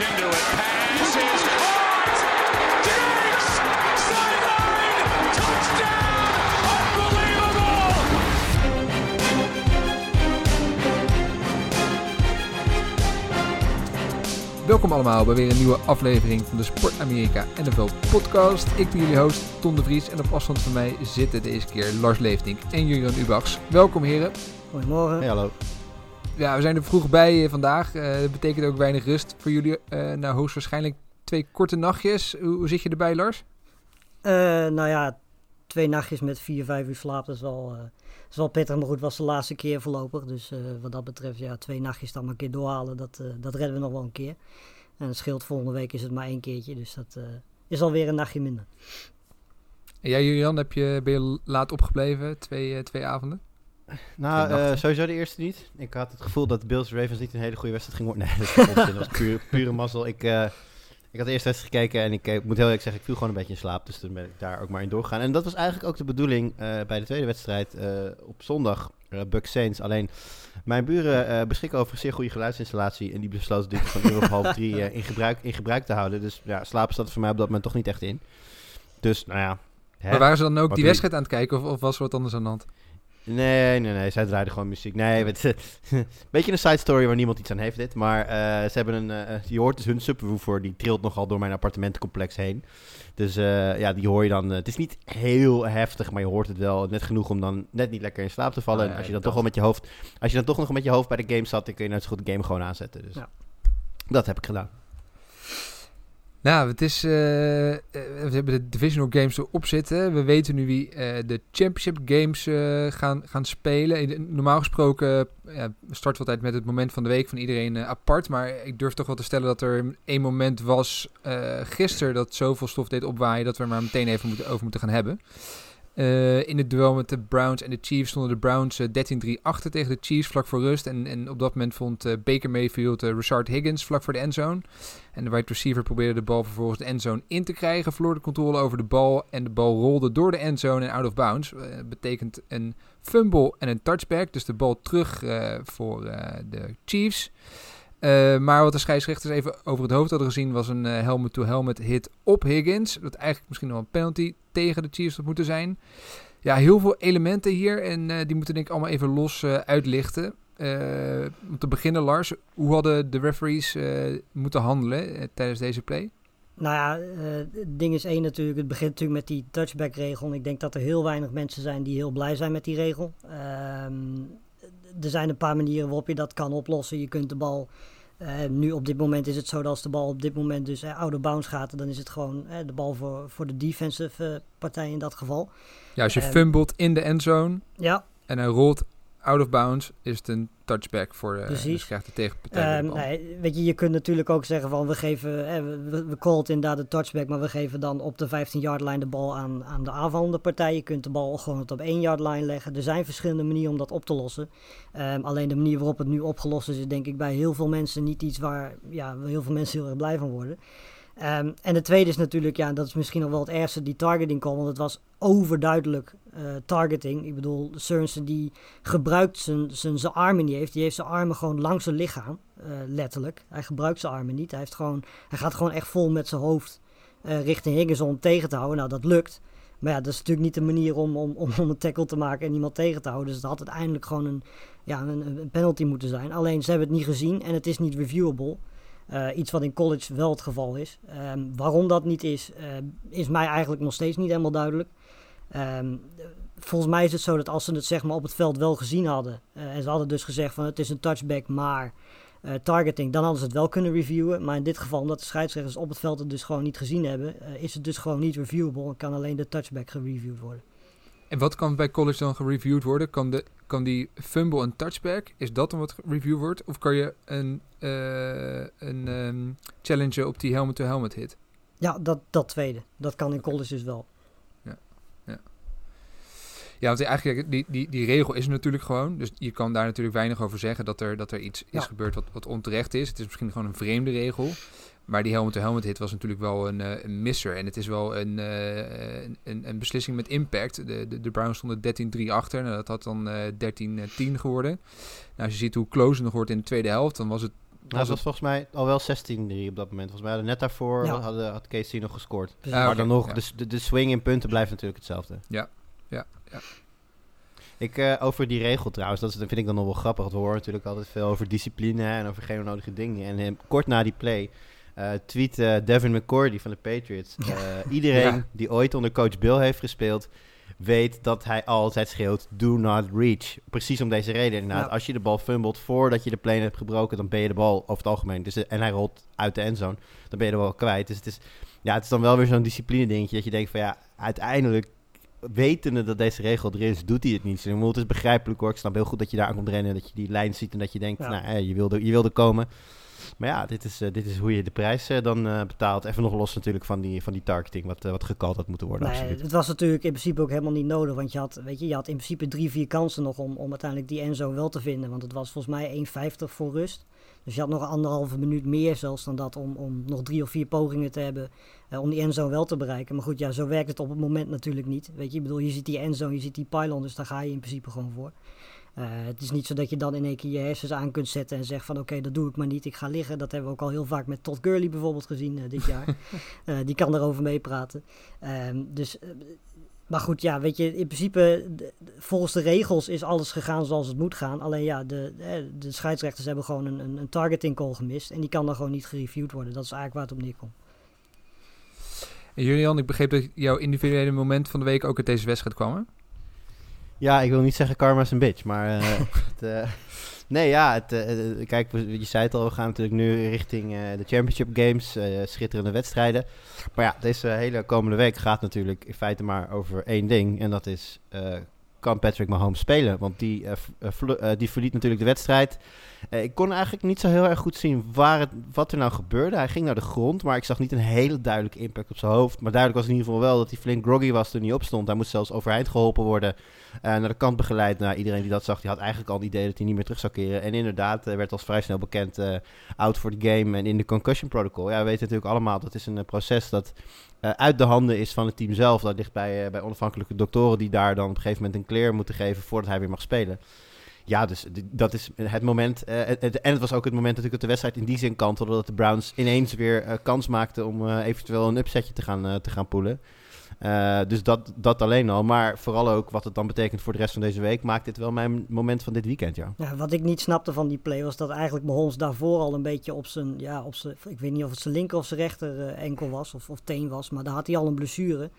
into it. Pass is caught. Diggs! Sideline! Touchdown! Unbelievable! Welkom allemaal bij weer een nieuwe aflevering van de Sport Amerika NFL podcast. Ik ben jullie host Ton de Vries en op afstand van mij zitten deze keer Lars Leeftink en Julian Ubachs. Welkom heren. Goedemorgen. Hey, hallo. Ja, we zijn er vroeg bij eh, vandaag. Eh, dat betekent ook weinig rust voor jullie. eh nou, hoogstwaarschijnlijk twee korte nachtjes. Hoe, hoe zit je erbij Lars? Nou ja, twee nachtjes met vier, vijf uur slaap, dat is wel, dat is wel pittig. Maar goed, het was de laatste keer voorlopig. Dus wat dat betreft, ja, twee nachtjes dan maar een keer doorhalen, dat, dat redden we nog wel een keer. En het scheelt, volgende week is het maar één keertje. Dus dat is alweer een nachtje minder. En jij Julian, heb je, ben je laat opgebleven? Twee, twee avonden? Nou, eh, sowieso de eerste niet. Ik had het gevoel dat Bills Ravens niet een hele goede wedstrijd ging worden. Nee, dat is onzin. Dat was pure, pure mazzel. Ik, eh, ik had de eerste wedstrijd gekeken en ik eh, moet heel eerlijk zeggen, ik viel gewoon een beetje in slaap. Dus toen ben ik daar ook maar in doorgegaan. En dat was eigenlijk ook de bedoeling bij de tweede wedstrijd op zondag, uh, Buck Saints. Alleen, mijn buren beschikken over een zeer goede geluidsinstallatie. En die besloten dit van uur of half drie in, gebruik, in gebruik te houden. Dus ja, slapen zat er voor mij op dat moment toch niet echt in. Dus, nou ja. hè. Maar waren ze dan ook Wat die wedstrijd aan het kijken of, of was er wat anders aan de hand? Nee, nee, nee. Zij draaiden gewoon muziek. Nee, het, beetje een side story waar niemand iets aan heeft dit. Maar eh, ze hebben een... eh, je hoort dus hun subwoofer, die trilt nogal door mijn appartementencomplex heen. Dus eh, ja, die hoor je dan... eh, het is niet heel heftig, maar je hoort het wel net genoeg om dan net niet lekker in slaap te vallen. Ah, ja, en als je dat. dan toch wel met je hoofd... Als je dan toch nog met je hoofd bij de game zat, dan kun je net zo goed de game gewoon aanzetten. Dus Ja. dat heb ik gedaan. Nou, het is, eh, eh, we hebben de divisional games erop zitten. We weten nu wie eh, de championship games eh, gaan, gaan spelen. Normaal gesproken ja, starten we altijd met het moment van de week van iedereen apart. Maar ik durf toch wel te stellen dat er één moment was uh, gisteren dat zoveel stof deed opwaaien dat we er maar meteen even moeten, over moeten gaan hebben. Uh, in het duel met de Browns en de Chiefs stonden de Browns uh, 13-3 achter tegen de Chiefs vlak voor rust. En, en op dat moment vond uh, Baker Mayfield Richard Higgins vlak voor de endzone. En de wide receiver probeerde de bal vervolgens de endzone in te krijgen. Verloor de controle over de bal. En de bal rolde door de endzone en out of bounds. Betekent een fumble en een touchback. Dus de bal terug voor de Chiefs. Uh, maar wat de scheidsrechters even over het hoofd hadden gezien... was een helmet-to-helmet hit op Higgins. Dat eigenlijk misschien nog een penalty tegen de Chiefs had moeten zijn. Ja, heel veel elementen hier. En uh, die moeten denk ik allemaal even los uitlichten. Om te beginnen, Lars, hoe hadden de referees moeten handelen tijdens deze play? Nou ja, het ding is één natuurlijk. Het begint natuurlijk met die touchback-regel. Ik denk dat er heel weinig mensen zijn die heel blij zijn met die regel. Um, er zijn een paar manieren waarop je dat kan oplossen. Je kunt de bal. Uh, nu op dit moment is het zo dat als de bal op dit moment dus uh, out of bounds gaat, dan is het gewoon uh, de bal voor, voor de defensive partij in dat geval. Ja, als je fumbelt in de endzone ja. en hij rolt out of bounds, is het een touchback voor de, Precies. dus krijgt de tegenpartij. Um, nee, weet je, je kunt natuurlijk ook zeggen van we geven, eh, we, we call het inderdaad de touchback, maar we geven dan op de 15-yard line de bal aan, aan de aanvallende partij. Je kunt de bal gewoon op 1-yard line leggen. Er zijn verschillende manieren om dat op te lossen. Um, alleen de manier waarop het nu opgelost is, is denk ik bij heel veel mensen niet iets waar ja, heel veel mensen heel erg blij van worden. Um, en de tweede is natuurlijk, ja, dat is misschien nog wel het ergste, die targeting call. Want het was overduidelijk uh, targeting. Ik bedoel, Sorensen die gebruikt zijn, zijn, zijn armen niet heeft. Die heeft zijn armen gewoon langs zijn lichaam, uh, letterlijk. Hij gebruikt zijn armen niet. Hij, heeft gewoon, hij gaat gewoon echt vol met zijn hoofd uh, richting Higgins om tegen te houden. Nou, dat lukt. Maar ja, dat is natuurlijk niet de manier om, om, om, een tackle te maken en iemand tegen te houden. Dus het had uiteindelijk gewoon een, ja, een penalty moeten zijn. Alleen ze hebben het niet gezien en het is niet reviewable. Uh, iets wat in college wel het geval is. Um, waarom dat niet is, uh, is mij eigenlijk nog steeds niet helemaal duidelijk. Um, volgens mij is het zo dat als ze het zeg maar, op het veld wel gezien hadden... Uh, en ze hadden dus gezegd van het is een touchback, maar targeting... dan hadden ze het wel kunnen reviewen. Maar in dit geval, omdat de scheidsrechters op het veld het dus gewoon niet gezien hebben... is het dus gewoon niet reviewable en kan alleen de touchback gereviewd worden. En wat kan bij college dan gereviewd worden? Kan, de, kan die fumble en touchback, is dat dan wat reviewed wordt? Of kan je een, uh, een um, challenge op die helmet-to-helmet -helmet hit? Ja, dat, dat tweede. Dat kan in college dus wel. Ja, ja. Ja, want eigenlijk, die, die, die regel is er natuurlijk gewoon. Dus je kan daar natuurlijk weinig over zeggen dat er, dat er iets ja. is gebeurd wat, wat onterecht is. Het is misschien gewoon een vreemde regel. Maar die helmet-to-helmet hit was natuurlijk wel een, uh, een misser. En het is wel een, uh, een, een, beslissing met impact. De, de, de Browns stonden 13-3 achter. Nou, dat had dan uh, 13-10 geworden. Nou, als je ziet hoe close het nog wordt in de tweede helft... dan was het Nou, dat was volgens mij al wel 16-3 op dat moment. Volgens mij hadden net daarvoor Ja. hadden, had Casey nog gescoord. Maar dan nog, ja. de, de, de swing in punten blijft natuurlijk hetzelfde. Ja, ja, ja. Ik, eh, over die regel trouwens, dat, is, dat vind ik dan nog wel grappig. Want we horen natuurlijk altijd veel over discipline en over geen onnodige dingen. En eh, kort na die play eh tweet eh, Devin McCourty van de Patriots. eh, iedereen Ja. die ooit onder coach Bill heeft gespeeld, weet dat hij altijd schreeuwt, do not reach. Precies om deze reden. Inderdaad, Ja. als je de bal fumbelt voordat je de plane hebt gebroken, dan ben je de bal over het algemeen. Dus, en hij rolt uit de endzone, dan ben je de bal kwijt. Dus het is, ja, het is dan wel weer zo'n discipline dingetje dat je denkt van ja, uiteindelijk wetende dat deze regel er is, doet hij het niet. Dus het is begrijpelijk hoor. Ik snap heel goed dat je daar aan komt rennen, dat je die lijn ziet en dat je denkt, Ja. nou, je, wilde, je wilde komen. Maar ja, dit is, eh, dit is hoe je de prijs eh, dan eh, betaalt. Even nog los natuurlijk van die, van die targeting, wat, wat gekald had moeten worden. Nee, absoluut. het was natuurlijk in principe ook helemaal niet nodig. Want je had, weet je, je had in principe drie, vier kansen nog om, om uiteindelijk die Enzo wel te vinden. Want het was volgens mij 1,50 voor rust. Dus je had nog anderhalve minuut meer zelfs dan dat om, om nog drie of vier pogingen te hebben om die endzone wel te bereiken. Maar goed, ja, zo werkt het op het moment natuurlijk niet. Weet je, ik bedoel, je ziet die endzone, je ziet die pylon, dus daar ga je in principe gewoon voor. Eh, het is niet zo dat je dan in één keer je hersens aan kunt zetten en zegt van oké, dat doe ik maar niet, ik ga liggen. Dat hebben we ook al heel vaak met Todd Gurley bijvoorbeeld gezien eh, dit jaar. Eh, die kan daarover meepraten. Ehm, dus, maar goed, ja, weet je, in principe, de- volgens de regels is alles gegaan zoals het moet gaan. Alleen ja, de, de scheidsrechters hebben gewoon een, een, een targeting call gemist. En die kan dan gewoon niet gereviewd worden. Dat is eigenlijk waar het op neerkomt. En Julian, ik begreep dat jouw individuele moment van de week ook uit deze wedstrijd kwam, hè? Ja, ik wil niet zeggen karma is een bitch, maar... eh, het, eh, nee, ja, het, eh, kijk, je zei het al, we gaan natuurlijk nu richting de Championship Games, schitterende wedstrijden. Maar ja, deze hele komende week gaat natuurlijk in feite maar over één ding. En dat is, kan Patrick Mahomes spelen? Want die, eh, eh, eh, die verliet natuurlijk de wedstrijd. Ik kon eigenlijk niet zo heel erg goed zien waar het, wat er nou gebeurde. Hij ging naar de grond, maar ik zag niet een hele duidelijke impact op zijn hoofd. Maar duidelijk was in ieder geval wel dat hij flink groggy was toen hij opstond. Hij moest zelfs overeind geholpen worden. naar de kant begeleid. Nou, iedereen die dat zag, die had eigenlijk al het idee dat hij niet meer terug zou keren. En inderdaad, werd als vrij snel bekend out for the game en in de concussion protocol. Ja, we weten natuurlijk allemaal, dat is een proces dat eh, uit de handen is van het team zelf. Dat ligt bij, eh, bij onafhankelijke doktoren die daar dan op een gegeven moment een clear moeten geven voordat hij weer mag spelen. Ja, dus dat is het moment. eh, en het was ook het moment natuurlijk dat de wedstrijd in die zin kantelde. Dat de Browns ineens weer kans maakten om eventueel een upsetje te gaan, te gaan poelen. Eh, dus dat, dat alleen al. Maar vooral ook wat het dan betekent voor de rest van deze week. Maakt dit wel mijn moment van dit weekend, ja. Wat ik niet snapte van die play was dat eigenlijk Mahomes daarvoor al een beetje op zijn, ja, op zijn, ik weet niet of het zijn linker of zijn rechter eh, enkel was of, of teen was, maar daar had hij al een blessure.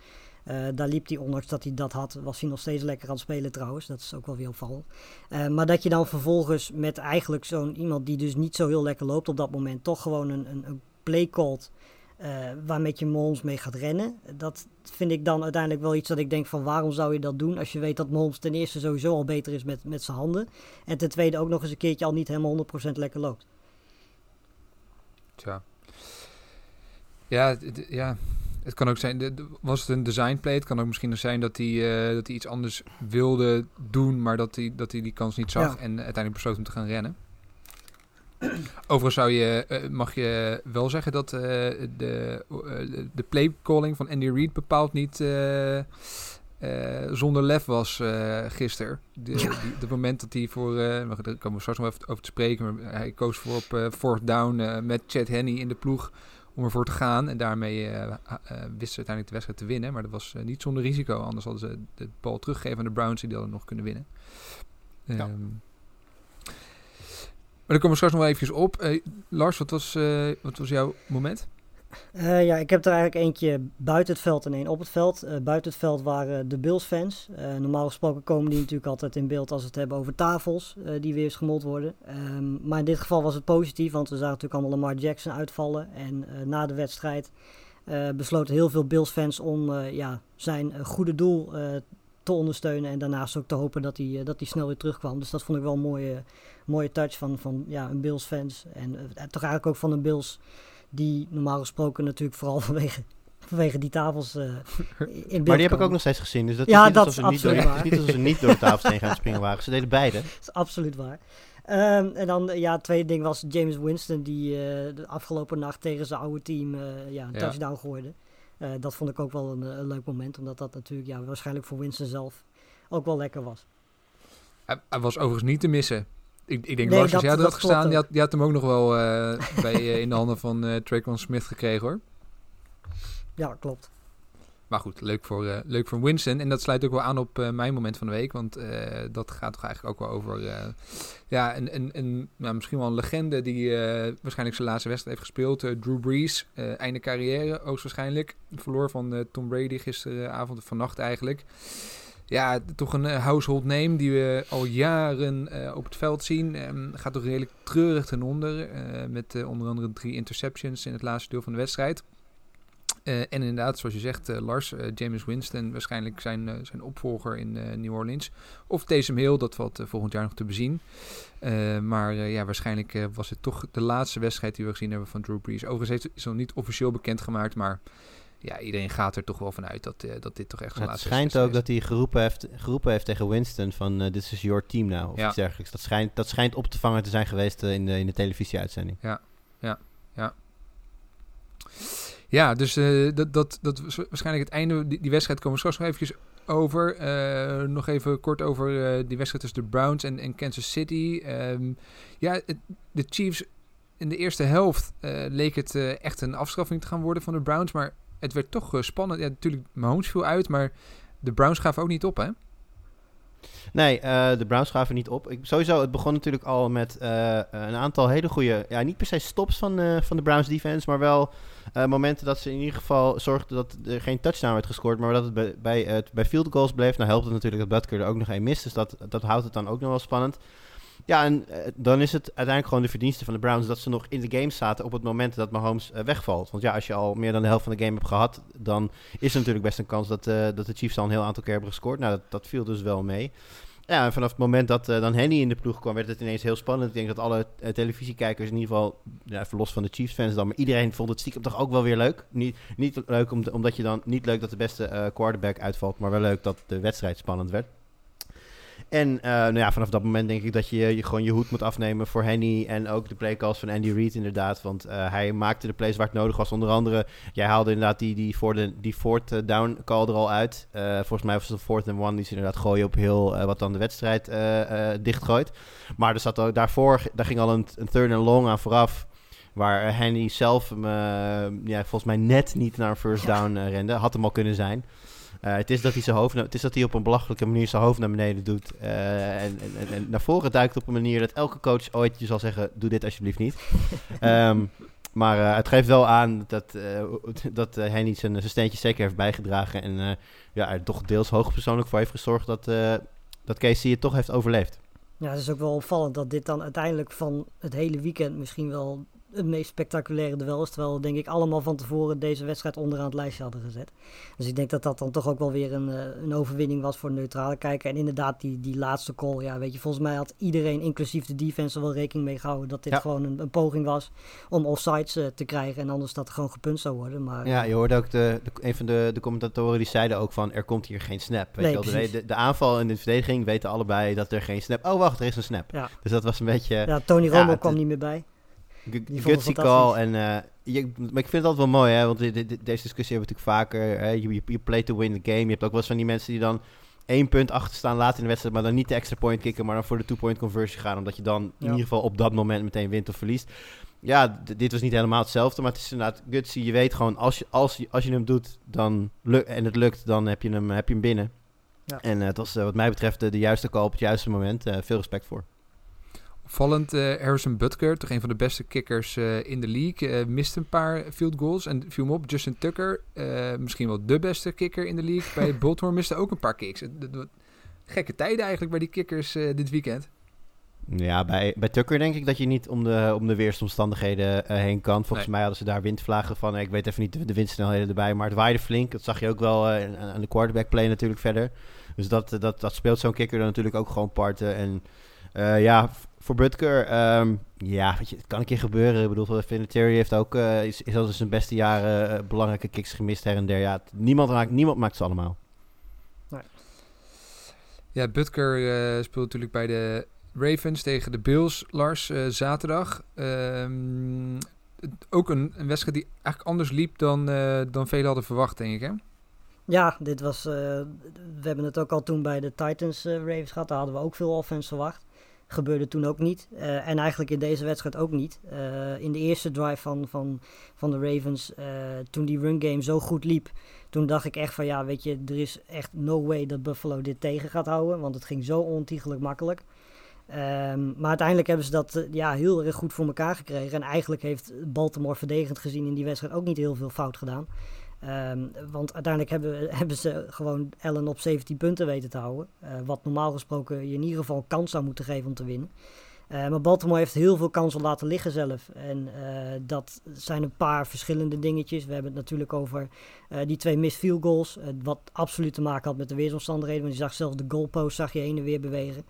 Eh, daar liep hij, ondanks dat hij dat had, was hij nog steeds lekker aan het spelen trouwens. Dat is ook wel weer opvallend. Maar dat je dan vervolgens met eigenlijk zo'n iemand die dus niet zo heel lekker loopt op dat moment, toch gewoon een, een, een play called waarmee je Mahomes mee gaat rennen. Dat vind ik dan uiteindelijk wel iets dat ik denk van waarom zou je dat doen als je weet dat Mahomes ten eerste sowieso al beter is met, met zijn handen. En ten tweede ook nog eens een keertje al niet helemaal 100% lekker loopt. Tja. Ja, ja, het kan ook zijn, was het een design play? Het kan ook misschien nog zijn dat hij, eh, dat hij iets anders wilde doen, maar dat hij, dat hij die kans niet zag Ja. en uiteindelijk besloot om te gaan rennen. Overigens zou je, eh, mag je wel zeggen dat eh, de, eh, de play calling van Andy Reid bepaald niet zonder lef was gisteren. De, die, moment dat hij voor, daar komen we straks nog even over te spreken, maar hij koos voor op fourth down met Chad Henney in de ploeg om ervoor te gaan. En daarmee wisten ze uiteindelijk de wedstrijd te winnen. Maar dat was niet zonder risico. Anders hadden ze de bal teruggegeven aan de Browns. Die hadden nog kunnen winnen. Ja. Ehm, daar komen we straks nog eventjes op. Eh, Lars, wat was, eh, wat was jouw moment? Eh, ja, ik heb er eigenlijk eentje buiten het veld en één op het veld. Buiten het veld waren de Bills-fans. Eh, normaal gesproken komen die natuurlijk altijd in beeld als we het hebben over tafels die weer gesmold worden. Ehm, maar in dit geval was het positief, want we zagen natuurlijk allemaal Lamar Jackson uitvallen. En na de wedstrijd besloten heel veel Bills-fans om eh, ja, zijn goede doel te ondersteunen. En daarnaast ook te hopen dat hij, dat hij snel weer terugkwam. Dus dat vond ik wel een mooie, mooie touch van, van ja, een Bills-fans. En eh, toch eigenlijk ook van een Bills die normaal gesproken natuurlijk vooral vanwege, vanwege die tafels eh, in beeld Maar die heb ik ook nog steeds gezien. Dus dat Ja, is niet dat alsof is ze niet door, is niet alsof ze niet door de tafels heen gaan springen waren. Ze deden beide. Dat is absoluut waar. Ehm, en dan, eh, ja, het tweede ding was James Winston, die eh, de afgelopen nacht tegen zijn oude team eh, ja, een Ja. touchdown gooide. Eh, dat vond ik ook wel een, een leuk moment, omdat dat natuurlijk ja, waarschijnlijk voor Winston zelf ook wel lekker was. Hij, hij was overigens niet te missen. Ik, ik denk, Nee, Lars, als dat- jij had dat gestaan, die had, die had hem ook nog wel eh, bij, eh, in de handen van eh Traquan Smith gekregen, hoor. Ja, klopt. Maar goed, leuk voor, eh, leuk voor Winston. En dat sluit ook wel aan op eh, mijn moment van de week. Want eh, dat gaat toch eigenlijk ook wel over... ja, een, een, een, nou, misschien wel een legende die waarschijnlijk zijn laatste wedstrijd heeft gespeeld. Drew Brees, einde carrière, hoogstwaarschijnlijk. Verloor van Tom Brady gisteravond of vannacht eigenlijk. Ja, toch een eh, household name die we al jaren eh, op het veld zien. Ehm, gaat toch redelijk treurig ten onder. eh, met onder andere drie interceptions in het laatste deel van de wedstrijd. En inderdaad, zoals je zegt, Lars, James Winston, waarschijnlijk zijn, zijn opvolger in New Orleans. Of Taysom Hill, dat valt volgend jaar nog te bezien. Maar ja, waarschijnlijk was het toch de laatste wedstrijd die we gezien hebben van Drew Brees. Overigens is nog niet officieel bekendgemaakt, maar ja, iedereen gaat er toch wel vanuit dat, eh, dat dit toch echt zijn het schijnt ook dat hij geroepen heeft, geroepen heeft tegen Winston van eh, dit is your team nou, of Ja. iets dergelijks. Dat schijnt, dat schijnt op te vangen te zijn geweest eh, in de, in de televisieuitzending. Ja, dus eh, dat, dat, dat was waarschijnlijk het einde. Die, die wedstrijd komen we straks nog eventjes over. Nog even kort over die wedstrijd tussen de Browns en, en Kansas City. Ehm, ja, het- de Chiefs in de eerste helft leek het echt een afstraffing te gaan worden van de Browns. Maar het werd toch eh, spannend. Ja, natuurlijk, Mahomes viel uit, maar de Browns gaven ook niet op, hè? Nee, eh, de Browns gaven niet op. Ik, sowieso, het begon natuurlijk al met eh, een aantal hele goede, ja, niet per se stops van, van de Browns defense, maar wel momenten dat ze in ieder geval zorgden dat er geen touchdown werd gescoord, maar dat het bij, bij, bij field goals bleef. Nou helpt het natuurlijk dat Butker er ook nog één mist, dus dat, dat houdt het dan ook nog wel spannend. Ja, en eh, dan is het uiteindelijk gewoon de verdienste van de Browns dat ze nog in de game zaten op het moment dat Mahomes eh, wegvalt. Want ja, als je al meer dan de helft van de game hebt gehad, dan is er natuurlijk best een kans dat, eh, dat de Chiefs al een heel aantal keer hebben gescoord. Nou, dat, dat viel dus wel mee. Ja, en vanaf het moment dat dan Henny in de ploeg kwam, werd het ineens heel spannend. Ik denk dat alle televisiekijkers, in ieder geval, ja, los van de Chiefs-fans dan, maar iedereen vond het stiekem toch ook wel weer leuk. Niet, niet leuk om, omdat je dan, niet leuk dat de beste quarterback uitvalt, maar wel leuk dat de wedstrijd spannend werd. En eh, nou ja, vanaf dat moment denk ik dat je, je gewoon je hoed moet afnemen voor Henny en ook de playcalls van Andy Reid inderdaad. Want eh, hij maakte de plays waar het nodig was. Onder andere, jij haalde inderdaad die, die, voor de, die fourth eh, down call er al uit. Volgens mij was het de fourth and one die ze inderdaad gooien op heel wat dan de wedstrijd dichtgooit. Maar er zat ook, daarvoor, daar ging al een, een third and long aan vooraf. Waar Henny zelf ja, volgens mij net niet naar een first down rende. Had hem al kunnen zijn. Eh, het is dat hij zijn hoofd, het is dat hij op een belachelijke manier zijn hoofd naar beneden doet. eh, en, en, en, naar voren duikt op een manier dat elke coach ooit je zal zeggen: doe dit alsjeblieft niet. Ehm, maar eh, het geeft wel aan dat, dat eh, Henny zijn, zijn steentje zeker heeft bijgedragen. En ja, er toch deels hoogpersoonlijk voor heeft gezorgd dat, dat Casey het toch heeft overleefd. Ja, het is ook wel opvallend dat dit dan uiteindelijk van het hele weekend misschien wel het meest spectaculaire duel is. Terwijl we denk ik allemaal van tevoren deze wedstrijd onderaan het lijstje hadden gezet. Dus ik denk dat dat dan toch ook wel weer een, eh, een overwinning was voor de neutrale kijker. En inderdaad, die, die laatste call. Ja, weet je, volgens mij had iedereen, inclusief de defense, wel rekening mee gehouden dat dit Ja. gewoon een, een poging was om offsides eh, te krijgen. En anders dat er gewoon gepunt zou worden. Maar Ja, je hoorde ook de, de, een van de, de commentatoren die zeiden ook van er komt hier geen snap. Weet Nee, je wel, de, de, aanval en de verdediging weten allebei dat er geen snap. Oh wacht, er is een snap. Ja. Dus dat was een beetje ja, Tony Romo kwam niet meer bij. Gutsy call. En, eh, je, maar ik vind het altijd wel mooi, hè, want deze discussie hebben we natuurlijk vaker. Hè, je, je, play to win the game. Je hebt ook wel eens van die mensen die dan één punt achter staan later in de wedstrijd, maar dan niet de extra point kicken, maar dan voor de two-point conversion gaan, omdat je dan in ieder geval op dat moment meteen wint of verliest. Ja, dit was niet helemaal hetzelfde, maar het is inderdaad gutsy. Je weet gewoon, als je, als je, als je hem doet dan en het lukt, dan heb je hem, heb je hem binnen. Ja. En eh, het was eh, wat mij betreft de, de juiste call op het juiste moment. Veel respect voor. Opvallend, eh, Harrison Butker, toch een van de beste kickers eh, in de league, eh, miste een paar field goals en viel me op. Justin Tucker, misschien wel de beste kicker in de league bij Baltimore, miste ook een paar kicks. Gekke tijden eigenlijk bij die kickers dit weekend. Ja, bij, bij Tucker denk ik dat je niet om de, om de weersomstandigheden heen kan. Volgens Nee. mij hadden ze daar windvlagen van. Ik weet even niet de, de windsnelheden erbij, maar het waaide flink. Dat zag je ook wel aan- de quarterback play natuurlijk verder. Dus dat, dat, dat speelt zo'n kicker dan natuurlijk ook gewoon parten. En ja, voor Butker, ehm, ja, weet je, het kan een keer gebeuren. Ik bedoel, Vinatieri heeft ook, eh, is, is al in zijn beste jaren eh, belangrijke kicks gemist her en der. Ja, het- niemand, maakt, niemand maakt ze allemaal. Ja, Butker eh, speelt natuurlijk bij de Ravens tegen de Bills, Lars, eh, zaterdag. Ehm, het- ook een, een wedstrijd die eigenlijk anders liep dan, eh, dan velen hadden verwacht, denk ik, hè? Ja, dit was. eh, we hebben het ook al toen bij de Titans Ravens gehad. Daar hadden we ook veel offense verwacht. Gebeurde toen ook niet. Eh, en eigenlijk in deze wedstrijd ook niet. Eh, in de eerste drive van, van, van de Ravens, eh, toen die run game zo goed liep, toen dacht ik echt van ja, weet je, er is echt no way dat Buffalo dit tegen gaat houden. Want het ging zo ontiegelijk makkelijk. Ehm, maar uiteindelijk hebben ze dat ja, heel erg goed voor elkaar gekregen. En eigenlijk heeft Baltimore verdedigend gezien in die wedstrijd ook niet heel veel fout gedaan. Ehm, want uiteindelijk hebben, hebben ze gewoon Allen op 17 punten weten te houden. Uh, wat normaal gesproken je in ieder geval kans zou moeten geven om te winnen. Uh, maar Baltimore heeft heel veel kansen laten liggen zelf. En uh, dat zijn een paar verschillende dingetjes. We hebben het natuurlijk over die twee missed goals. wat absoluut te maken had met de weersomstandigheden. Want je zag zelfs de goalpost zag je heen en weer bewegen.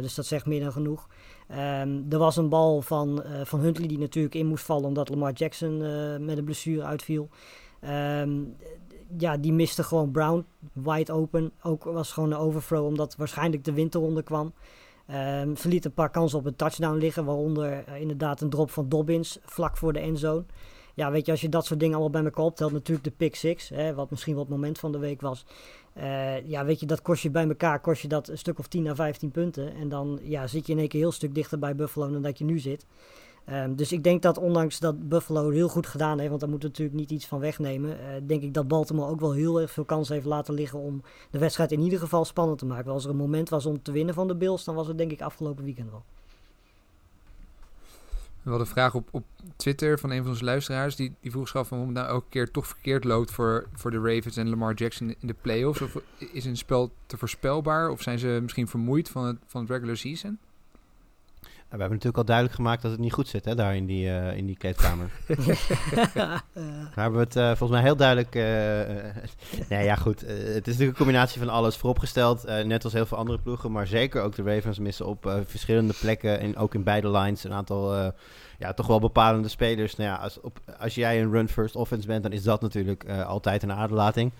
dus dat zegt meer dan genoeg. Um, er was een bal van, van Huntley die natuurlijk in moest vallen omdat Lamar Jackson met een blessure uitviel. Um, ja, die miste gewoon Brown wide open. Ook was gewoon een overthrow omdat waarschijnlijk de wind eronder kwam. Um, verliet een paar kansen op een touchdown liggen, waaronder uh, inderdaad een drop van Dobbins vlak voor de endzone. Ja, weet je, als je dat soort dingen allemaal bij elkaar optelt, natuurlijk de pick six, hè, wat misschien wel het moment van de week was. Uh, ja, weet je, dat kost je bij elkaar, kost je dat een stuk of 10 à 15 punten. En dan ja, zit je in één keer heel stuk dichter bij Buffalo dan dat je nu zit. Um, dus ik denk dat ondanks dat Buffalo heel goed gedaan heeft, want daar moet natuurlijk niet iets van wegnemen, uh, denk ik dat Baltimore ook wel heel erg veel kans heeft laten liggen om de wedstrijd in ieder geval spannend te maken. Als er een moment was om te winnen van de Bills, dan was het denk ik afgelopen weekend wel. We hadden een vraag op, op Twitter van een van onze luisteraars. Die, die vroeg zich af waarom het nou elke keer toch verkeerd loopt voor, voor de Ravens en Lamar Jackson in de playoffs. Of is een spel te voorspelbaar? Of zijn ze misschien vermoeid van het, van het regular season? We hebben natuurlijk al duidelijk gemaakt dat het niet goed zit hè, daar in die, uh, in die kleedkamer. Daar hebben we het uh, volgens mij heel duidelijk... Uh, nee, ja goed. het is natuurlijk een combinatie van alles vooropgesteld. net als heel veel andere ploegen. Maar zeker ook de Ravens missen op verschillende plekken. En ook in beide lines een aantal ja, toch wel bepalende spelers. Nou ja, als, op, als jij een run-first offense bent, dan is dat natuurlijk altijd een aderlating.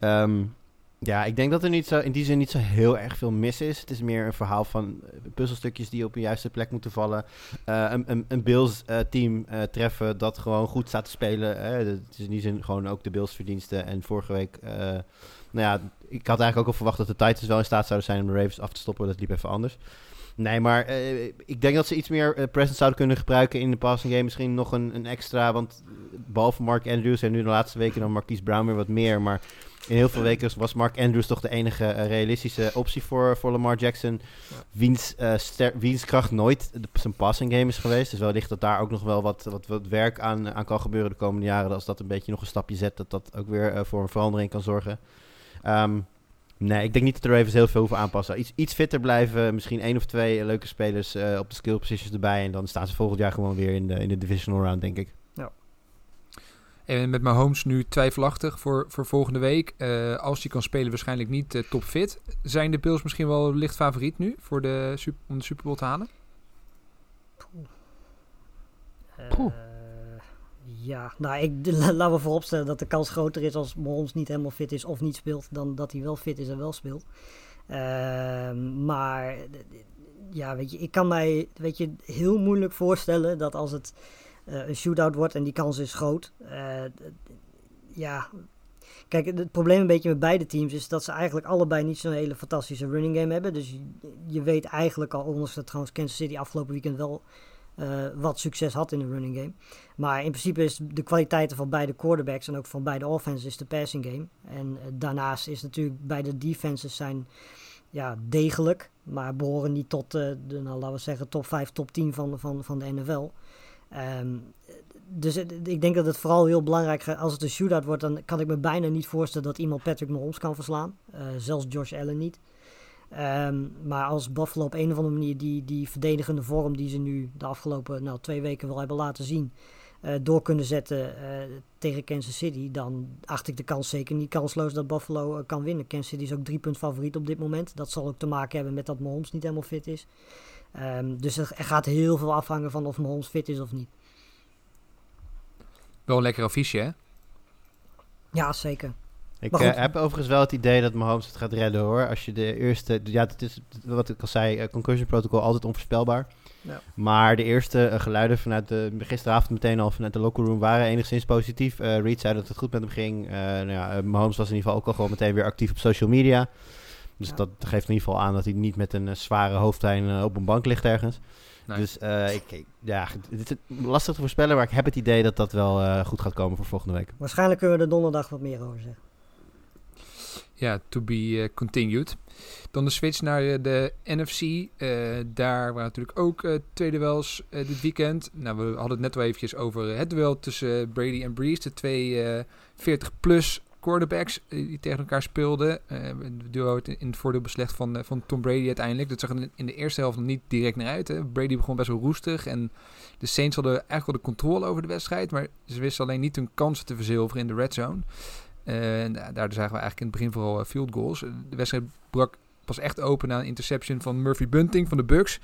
Um, ja, ik denk dat er niet zo, in die zin niet zo heel erg veel mis is. Het is meer een verhaal van eh, puzzelstukjes die op de juiste plek moeten vallen. Uh, een, een, een Bills-team uh, treffen dat gewoon goed staat te spelen. het is in die zin gewoon ook de Bills-verdiensten. En vorige week, nou ja, ik had eigenlijk ook al verwacht dat de Titans wel in staat zouden zijn om de Ravens af te stoppen. Dat liep even anders. Nee, maar ik denk dat ze iets meer presence zouden kunnen gebruiken in de passing game. Misschien nog een, een extra, want behalve Mark Andrews en nu de laatste weken dan Marquise Brown weer wat meer. Maar in heel veel weken was Mark Andrews toch de enige uh, realistische optie voor, voor Lamar Jackson. Ja. Wiens, uh, wiens kracht nooit de, zijn passing game is geweest. Dus wellicht dat daar ook nog wel wat, wat, wat werk aan, aan kan gebeuren de komende jaren. Als dat een beetje nog een stapje zet, dat dat ook weer uh, voor een verandering kan zorgen. Um, nee, ik denk niet dat de Ravens heel veel hoeven aanpassen. Iets, iets fitter blijven, misschien één of twee leuke spelers op de skill positions erbij. En dan staan ze volgend jaar gewoon weer in de, in de divisional round, denk ik. En met Mahomes nu twijfelachtig voor, voor volgende week. Uh, als hij kan spelen, waarschijnlijk niet uh, topfit. Zijn de Bills misschien wel licht favoriet nu voor de, om de Super Bowl te halen? Uh, ja, nou, ik, laten we vooropstellen dat de kans groter is als Mahomes niet helemaal fit is of niet speelt, dan dat hij wel fit is en wel speelt. Ehm, maar ja, weet je, ik kan mij weet je, heel moeilijk voorstellen dat als het een shootout wordt en die kans is groot. Uh, ja, kijk, het probleem een beetje met beide teams is dat ze eigenlijk allebei niet zo'n hele fantastische running game hebben. Dus je, weet eigenlijk al, ondanks dat trouwens Kansas City afgelopen weekend wel uh, wat succes had in de running game. Maar in principe is de kwaliteiten van beide quarterbacks en ook van beide offenses de passing game. En daarnaast is natuurlijk beide defenses zijn ja, degelijk, maar behoren niet tot de, nou, laten we zeggen, top 5, top 10 van, van, van de NFL. Um, dus ik denk dat het vooral heel belangrijk is. Als het een shootout wordt, dan kan ik me bijna niet voorstellen dat iemand Patrick Mahomes kan verslaan. Uh, zelfs Josh Allen niet. Um, maar als Buffalo op een of andere manier die, die verdedigende vorm die ze nu de afgelopen nou, twee weken wel hebben laten zien, uh, door kunnen zetten uh, tegen Kansas City, dan acht ik de kans zeker niet kansloos dat Buffalo kan winnen. Kansas City is ook drie punt favoriet op dit moment. Dat zal ook te maken hebben met dat Mahomes niet helemaal fit is. Um, dus er, er, gaat heel veel afhangen van of Mahomes fit is of niet. Wel een lekker affiche, hè? Ja, zeker. Ik uh, heb overigens wel het idee dat Mahomes het gaat redden, hoor. Als je de eerste... Ja, het is wat ik al zei, uh, concussion protocol altijd onvoorspelbaar. Ja. Maar de eerste uh, geluiden vanuit de... Gisteravond meteen al vanuit de local room waren enigszins positief. Reed zei dat het goed met hem ging. nou ja, Mahomes was in ieder geval ook al gewoon meteen weer actief op social media. Dus Ja. dat geeft in ieder geval aan dat hij niet met een eh, zware hoofdpijn eh, op een bank ligt ergens. Nee. Dus eh, ik, ik- ja, het is lastig te voorspellen, maar ik heb het idee dat dat wel eh, goed gaat komen voor volgende week. Waarschijnlijk kunnen we er donderdag wat meer over zeggen. Ja, to be continued. Dan de switch naar de NFC. Eh, daar waren natuurlijk ook eh, twee duels dit weekend. Nou, we hadden het net wel eventjes over het duel tussen Brady en Breeze. De twee eh 40-plus quarterbacks eh, die tegen elkaar speelden. Eh het duo in het voordeel beslecht van, eh, van Tom Brady uiteindelijk. Dat zag in de eerste helft nog niet direct naar uit. Hè. Brady begon best wel roestig. En de Saints hadden eigenlijk wel de controle over de wedstrijd. Maar ze wisten alleen niet hun kansen te verzilveren in de red zone. Eh, en da- daardoor zagen we eigenlijk in het begin vooral eh, field goals. Eh, De wedstrijd brak pas echt open na een interception van Murphy Bunting van de Bucks.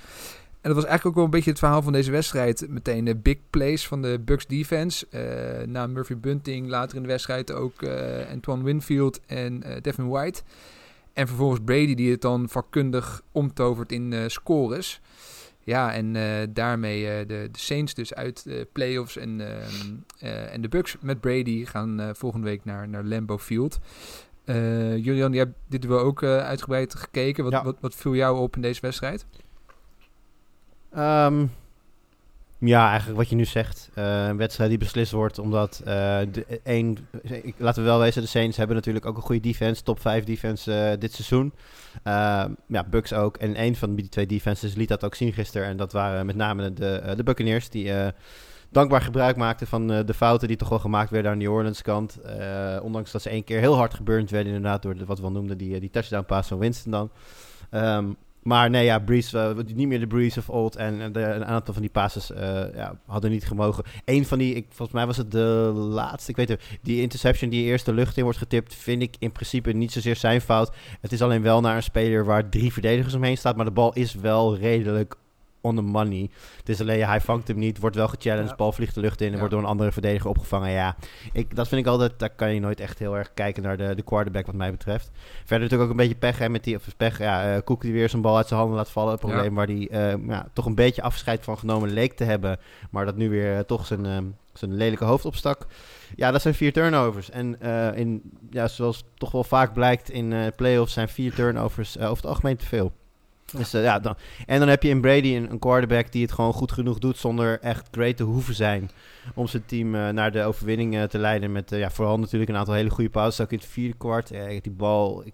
En dat was eigenlijk ook wel een beetje het verhaal van deze wedstrijd. Meteen de big plays van de Bucks defense. Eh, na Murphy Bunting later in de wedstrijd ook eh Antoine Winfield en eh, Devin White. En vervolgens Brady die het dan vakkundig omtovert in scores. Ja, en daarmee de, de Saints dus uit de playoffs en, en de Bucks met Brady gaan volgende week naar, naar Lambeau Field. Julian, je hebt dit wel ook uitgebreid gekeken. Wat, Ja. wat, wat viel jou op in deze wedstrijd? Ehm, ja, eigenlijk wat je nu zegt. Eh, een wedstrijd die beslist wordt omdat eh, de, ik- laten we wel wezen, de Saints hebben natuurlijk ook een goede defense, top 5 defense eh, dit seizoen. Ehm, ja, Bucks ook. En een van die twee defenses liet dat ook zien gisteren. En dat waren met name de, de Buccaneers die dankbaar gebruik maakten van de fouten die toch wel gemaakt werden aan New Orleans kant. Ondanks dat ze één keer heel hard geburnt werden inderdaad door de, wat we al noemden, die, die touchdown pass van Winston dan. Ehm, maar nee, ja, Breeze, eh, niet meer de Breeze of old. En eh, de, een aantal van die passes eh, ja, hadden niet gemogen. Eén van die, ik, volgens mij was het de laatste, ik weet het, die interception die eerst de lucht in wordt getipt, vind ik in principe niet zozeer zijn fout. Het is alleen wel naar een speler waar drie verdedigers omheen staat, maar de bal is wel redelijk on the money. Het is alleen, ja, hij vangt hem niet, wordt wel gechallenged, Ja. bal vliegt de lucht in en Ja. wordt door een andere verdediger opgevangen. Ja, ik, dat vind ik altijd, daar kan je nooit echt heel erg kijken naar de, de quarterback wat mij betreft. Verder natuurlijk ook een beetje pech hè, met die, of pech, ja, eh Cook die weer zijn bal uit zijn handen laat vallen. Een probleem waar hij eh, ja, toch een beetje afscheid van genomen leek te hebben, maar dat nu weer eh, toch zijn, zijn lelijke hoofd opstak. Ja, dat zijn vier turnovers. En in, ja, zoals toch wel vaak blijkt in eh playoffs zijn vier turnovers over het algemeen te veel. Dus, eh, ja, dan, en dan heb je in Brady een, een quarterback die het gewoon goed genoeg doet zonder echt great te hoeven zijn om zijn team eh, naar de overwinning eh, te leiden. Met eh, ja, vooral natuurlijk een aantal hele goede pauzes. Ook in het vierde kwart. Die bal ik,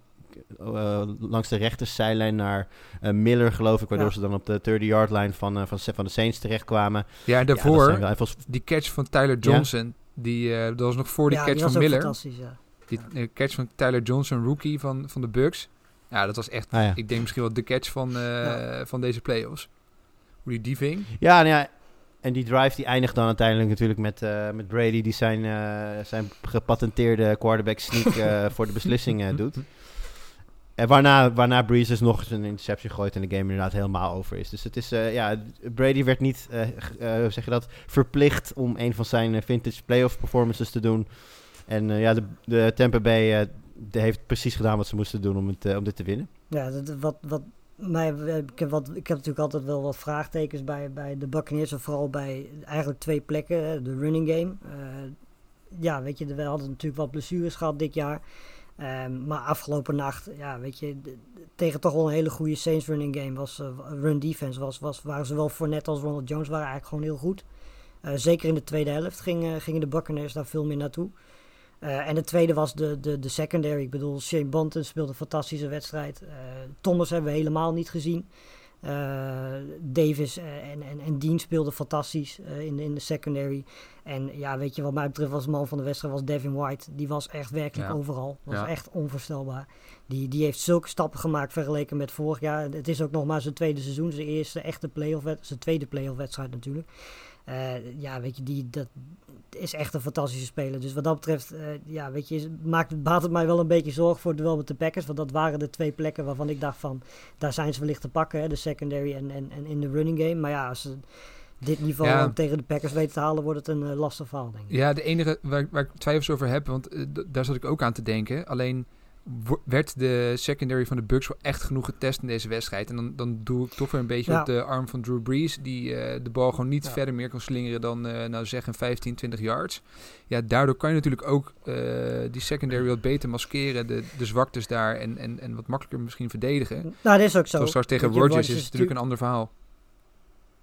eh, langs de rechterzijlijn naar eh, Miller, geloof ik. Waardoor Ja. ze dan op de 30-yard line van, eh, van, van de Saints terechtkwamen. Ja, en daarvoor even die catch van Tyler Johnson. Die, eh, dat was nog voor die ja, catch die van Miller. fantastisch, ja. Die catch van Tyler Johnson, rookie van, van de Bucks. Ja, dat was echt, Ah, ja. ik denk misschien wel de catch van, eh, Ja. van deze playoffs. Hoe die die ving. Ja, nou ja, en die drive die eindigt dan uiteindelijk natuurlijk met, eh, met Brady... die zijn, eh, zijn gepatenteerde quarterback sneak eh, voor de beslissing eh, doet. En waarna, waarna Breeze dus nog eens een interception gooit en de game inderdaad helemaal over is. Dus het is, eh, ja, Brady werd niet, zeg je dat, verplicht om een van zijn vintage playoff performances te doen. En eh, ja, de, de Tampa Bay eh, heeft precies gedaan wat ze moesten doen om, het, eh, om dit te winnen. Ja, wat, wat mij, ik, heb wat, ik heb natuurlijk altijd wel wat vraagtekens bij, bij de Buccaneers. En vooral bij eigenlijk twee plekken. hè, De running game. Eh, ja, weet je, we hadden natuurlijk wat blessures gehad dit jaar. Ehm, maar afgelopen nacht, ja, weet je, tegen toch wel een hele goede Saints running game was, eh, run defense was, was, waren zowel Fournette als Ronald Jones waren eigenlijk gewoon heel goed. Eh, zeker in de tweede helft gingen, gingen de Buccaneers daar veel meer naartoe. Eh, en de tweede was de, de, de secondary. Ik bedoel, Shane Banton speelde een fantastische wedstrijd. Eh, Thomas hebben we helemaal niet gezien. Eh, Davis en, en, en Dean speelden fantastisch in, de- in de secondary. En ja, weet je, wat mij betreft was man van de wedstrijd was Devin White. Die was echt werkelijk Ja. overal. Was Ja. echt onvoorstelbaar. Die, die heeft zulke stappen gemaakt vergeleken met vorig jaar. Het is ook nog maar zijn tweede seizoen. Zijn eerste echte playoff wedstrijd. Zijn tweede playoff wedstrijd natuurlijk. Eh, ja, weet je, die, dat is echt een fantastische speler. Dus wat dat betreft, eh, ja, weet je, maakt, baat het mij wel een beetje zorgen voor het duel met de Packers. Want dat waren de twee plekken waarvan ik dacht van, daar zijn ze wellicht te pakken. Hè, de secondary en, en, en in de running game. Maar ja, als ze dit niveau Ja. tegen de Packers weten te halen, wordt het een eh, lastig verhaal, denk ik. Ja, de enige waar, waar ik twijfels over heb, want daar zat ik ook aan te denken. Alleen werd de secondary van de Bucks wel echt genoeg getest in deze wedstrijd. En dan, dan doe ik toch weer een beetje Ja. op de arm van Drew Brees, die eh, de bal gewoon niet Ja. verder meer kan slingeren dan, eh, nou zeggen, 15, 20 yards. Ja, daardoor kan je natuurlijk ook eh, die secondary wat beter maskeren, de, de zwaktes daar, en, en, en wat makkelijker misschien verdedigen. Nou, dat is ook zo. Zoals straks tegen Rodgers is het natuurlijk een ander verhaal.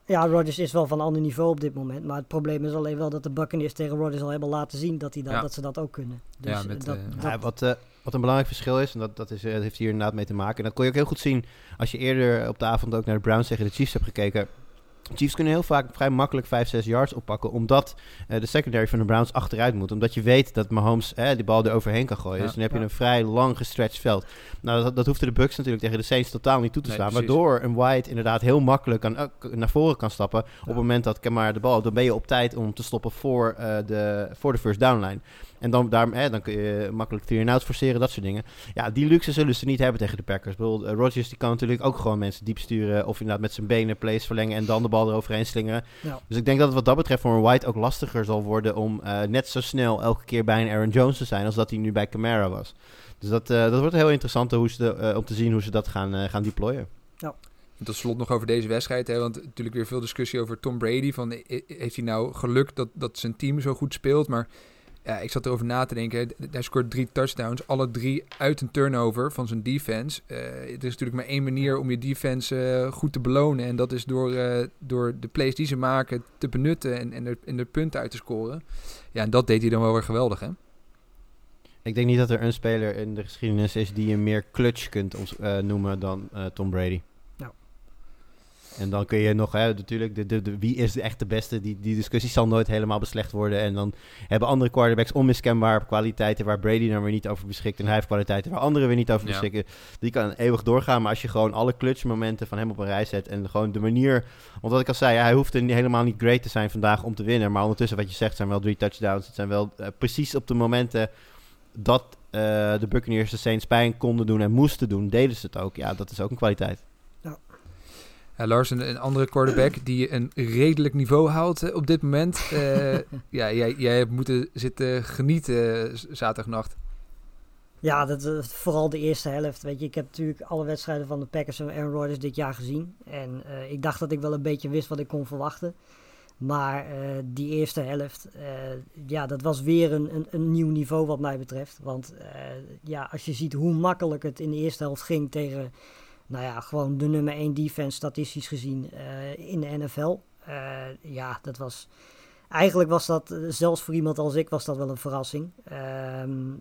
Ja, Rodgers is wel van een ander niveau op dit moment. Maar het probleem is alleen wel dat de Buccaneers tegen Rodgers al hebben laten zien dat, hij dat, Ja. dat ze dat ook kunnen. Dus Ja, met, dat, eh, dat- Ja, wat, eh, wat een belangrijk verschil is, en dat, dat, is, eh, dat heeft hier inderdaad mee te maken. En dat kon je ook heel goed zien als je eerder op de avond ook naar de Browns tegen de Chiefs hebt gekeken. Chiefs kunnen heel vaak vrij makkelijk 5, 6 yards oppakken, omdat eh, de secondary van de Browns achteruit moet. Omdat je weet dat Mahomes eh, die bal er overheen kan gooien. Ja. dus dan heb je een vrij lang gestretched veld. Nou, dat, dat hoefde de Bucks natuurlijk tegen de Saints totaal niet toe te Nee, staan. precies. Waardoor een White inderdaad heel makkelijk kan, eh, naar voren kan stappen. Op het moment dat Kamara de bal, dan ben je op tijd om te stoppen voor, de, voor de first down line. En dan, daar, hè, dan kun je makkelijk three and outs forceren, dat soort dingen. Ja, die luxe zullen ze niet hebben tegen de Packers. Bedoel, eh, Rodgers die kan natuurlijk ook gewoon mensen diep sturen. Of inderdaad met zijn benen plays verlengen en dan de bal eroverheen slingeren. Ja. Dus ik denk dat het wat dat betreft voor een White ook lastiger zal worden om eh, net zo snel elke keer bij een Aaron Jones te zijn als dat hij nu bij Camara was. Dus dat, eh, dat wordt heel interessant hoe ze de- eh, om te zien hoe ze dat gaan, gaan deployen. En tot slot nog over deze wedstrijd. Hè, want natuurlijk weer veel discussie over Tom Brady. Van, heeft hij nou geluk dat, dat zijn team zo goed speelt? Maar ja, ik zat erover na te denken. Hij scoort drie touchdowns. Alle drie uit een turnover van zijn defense. Eh er is natuurlijk maar één manier om je defense eh, goed te belonen. En dat is door, eh, door de plays die ze maken te benutten. En, en, er, en punten uit te scoren. Ja, en dat deed hij dan wel weer geweldig, hè? Ik denk niet dat er een speler in de geschiedenis is die je meer clutch kunt noemen dan Tom Brady. En dan kun je nog, hè, natuurlijk, de, de, de, wie is echt de beste? Die, die discussie zal nooit helemaal beslecht worden. En dan hebben andere quarterbacks onmiskenbaar kwaliteiten waar Brady dan weer niet over beschikt. En hij heeft kwaliteiten waar anderen weer niet over Ja. beschikken. Die kan eeuwig doorgaan. Maar als je gewoon alle clutch-momenten van hem op een rij zet. En gewoon de manier. Want wat ik al zei, hij hoeft er helemaal niet great te zijn vandaag om te winnen. Maar ondertussen, wat je zegt, zijn wel drie touchdowns. Het zijn wel eh, precies op de momenten dat eh, de Buccaneers de Saints pijn konden doen en moesten doen, deden ze het ook. Ja, dat is ook een kwaliteit. Ja, Lars, een, een andere quarterback die een redelijk niveau haalt eh, op dit moment. Eh, ja, jij, jij hebt moeten zitten genieten eh, zaterdagnacht. Ja, dat, vooral de eerste helft. Weet je, ik heb natuurlijk alle wedstrijden van de Packers en Aaron Rodgers dit jaar gezien. En ik dacht dat ik wel een beetje wist wat ik kon verwachten. Maar die eerste helft, ja, dat was weer een, een, een nieuw niveau wat mij betreft. Want ja, als je ziet hoe makkelijk het in de eerste helft ging tegen, nou ja, gewoon de nummer 1 defense statistisch gezien eh, in de NFL. eh, ja, dat was... Eigenlijk was dat, zelfs voor iemand als ik, was dat wel een verrassing. Ehm,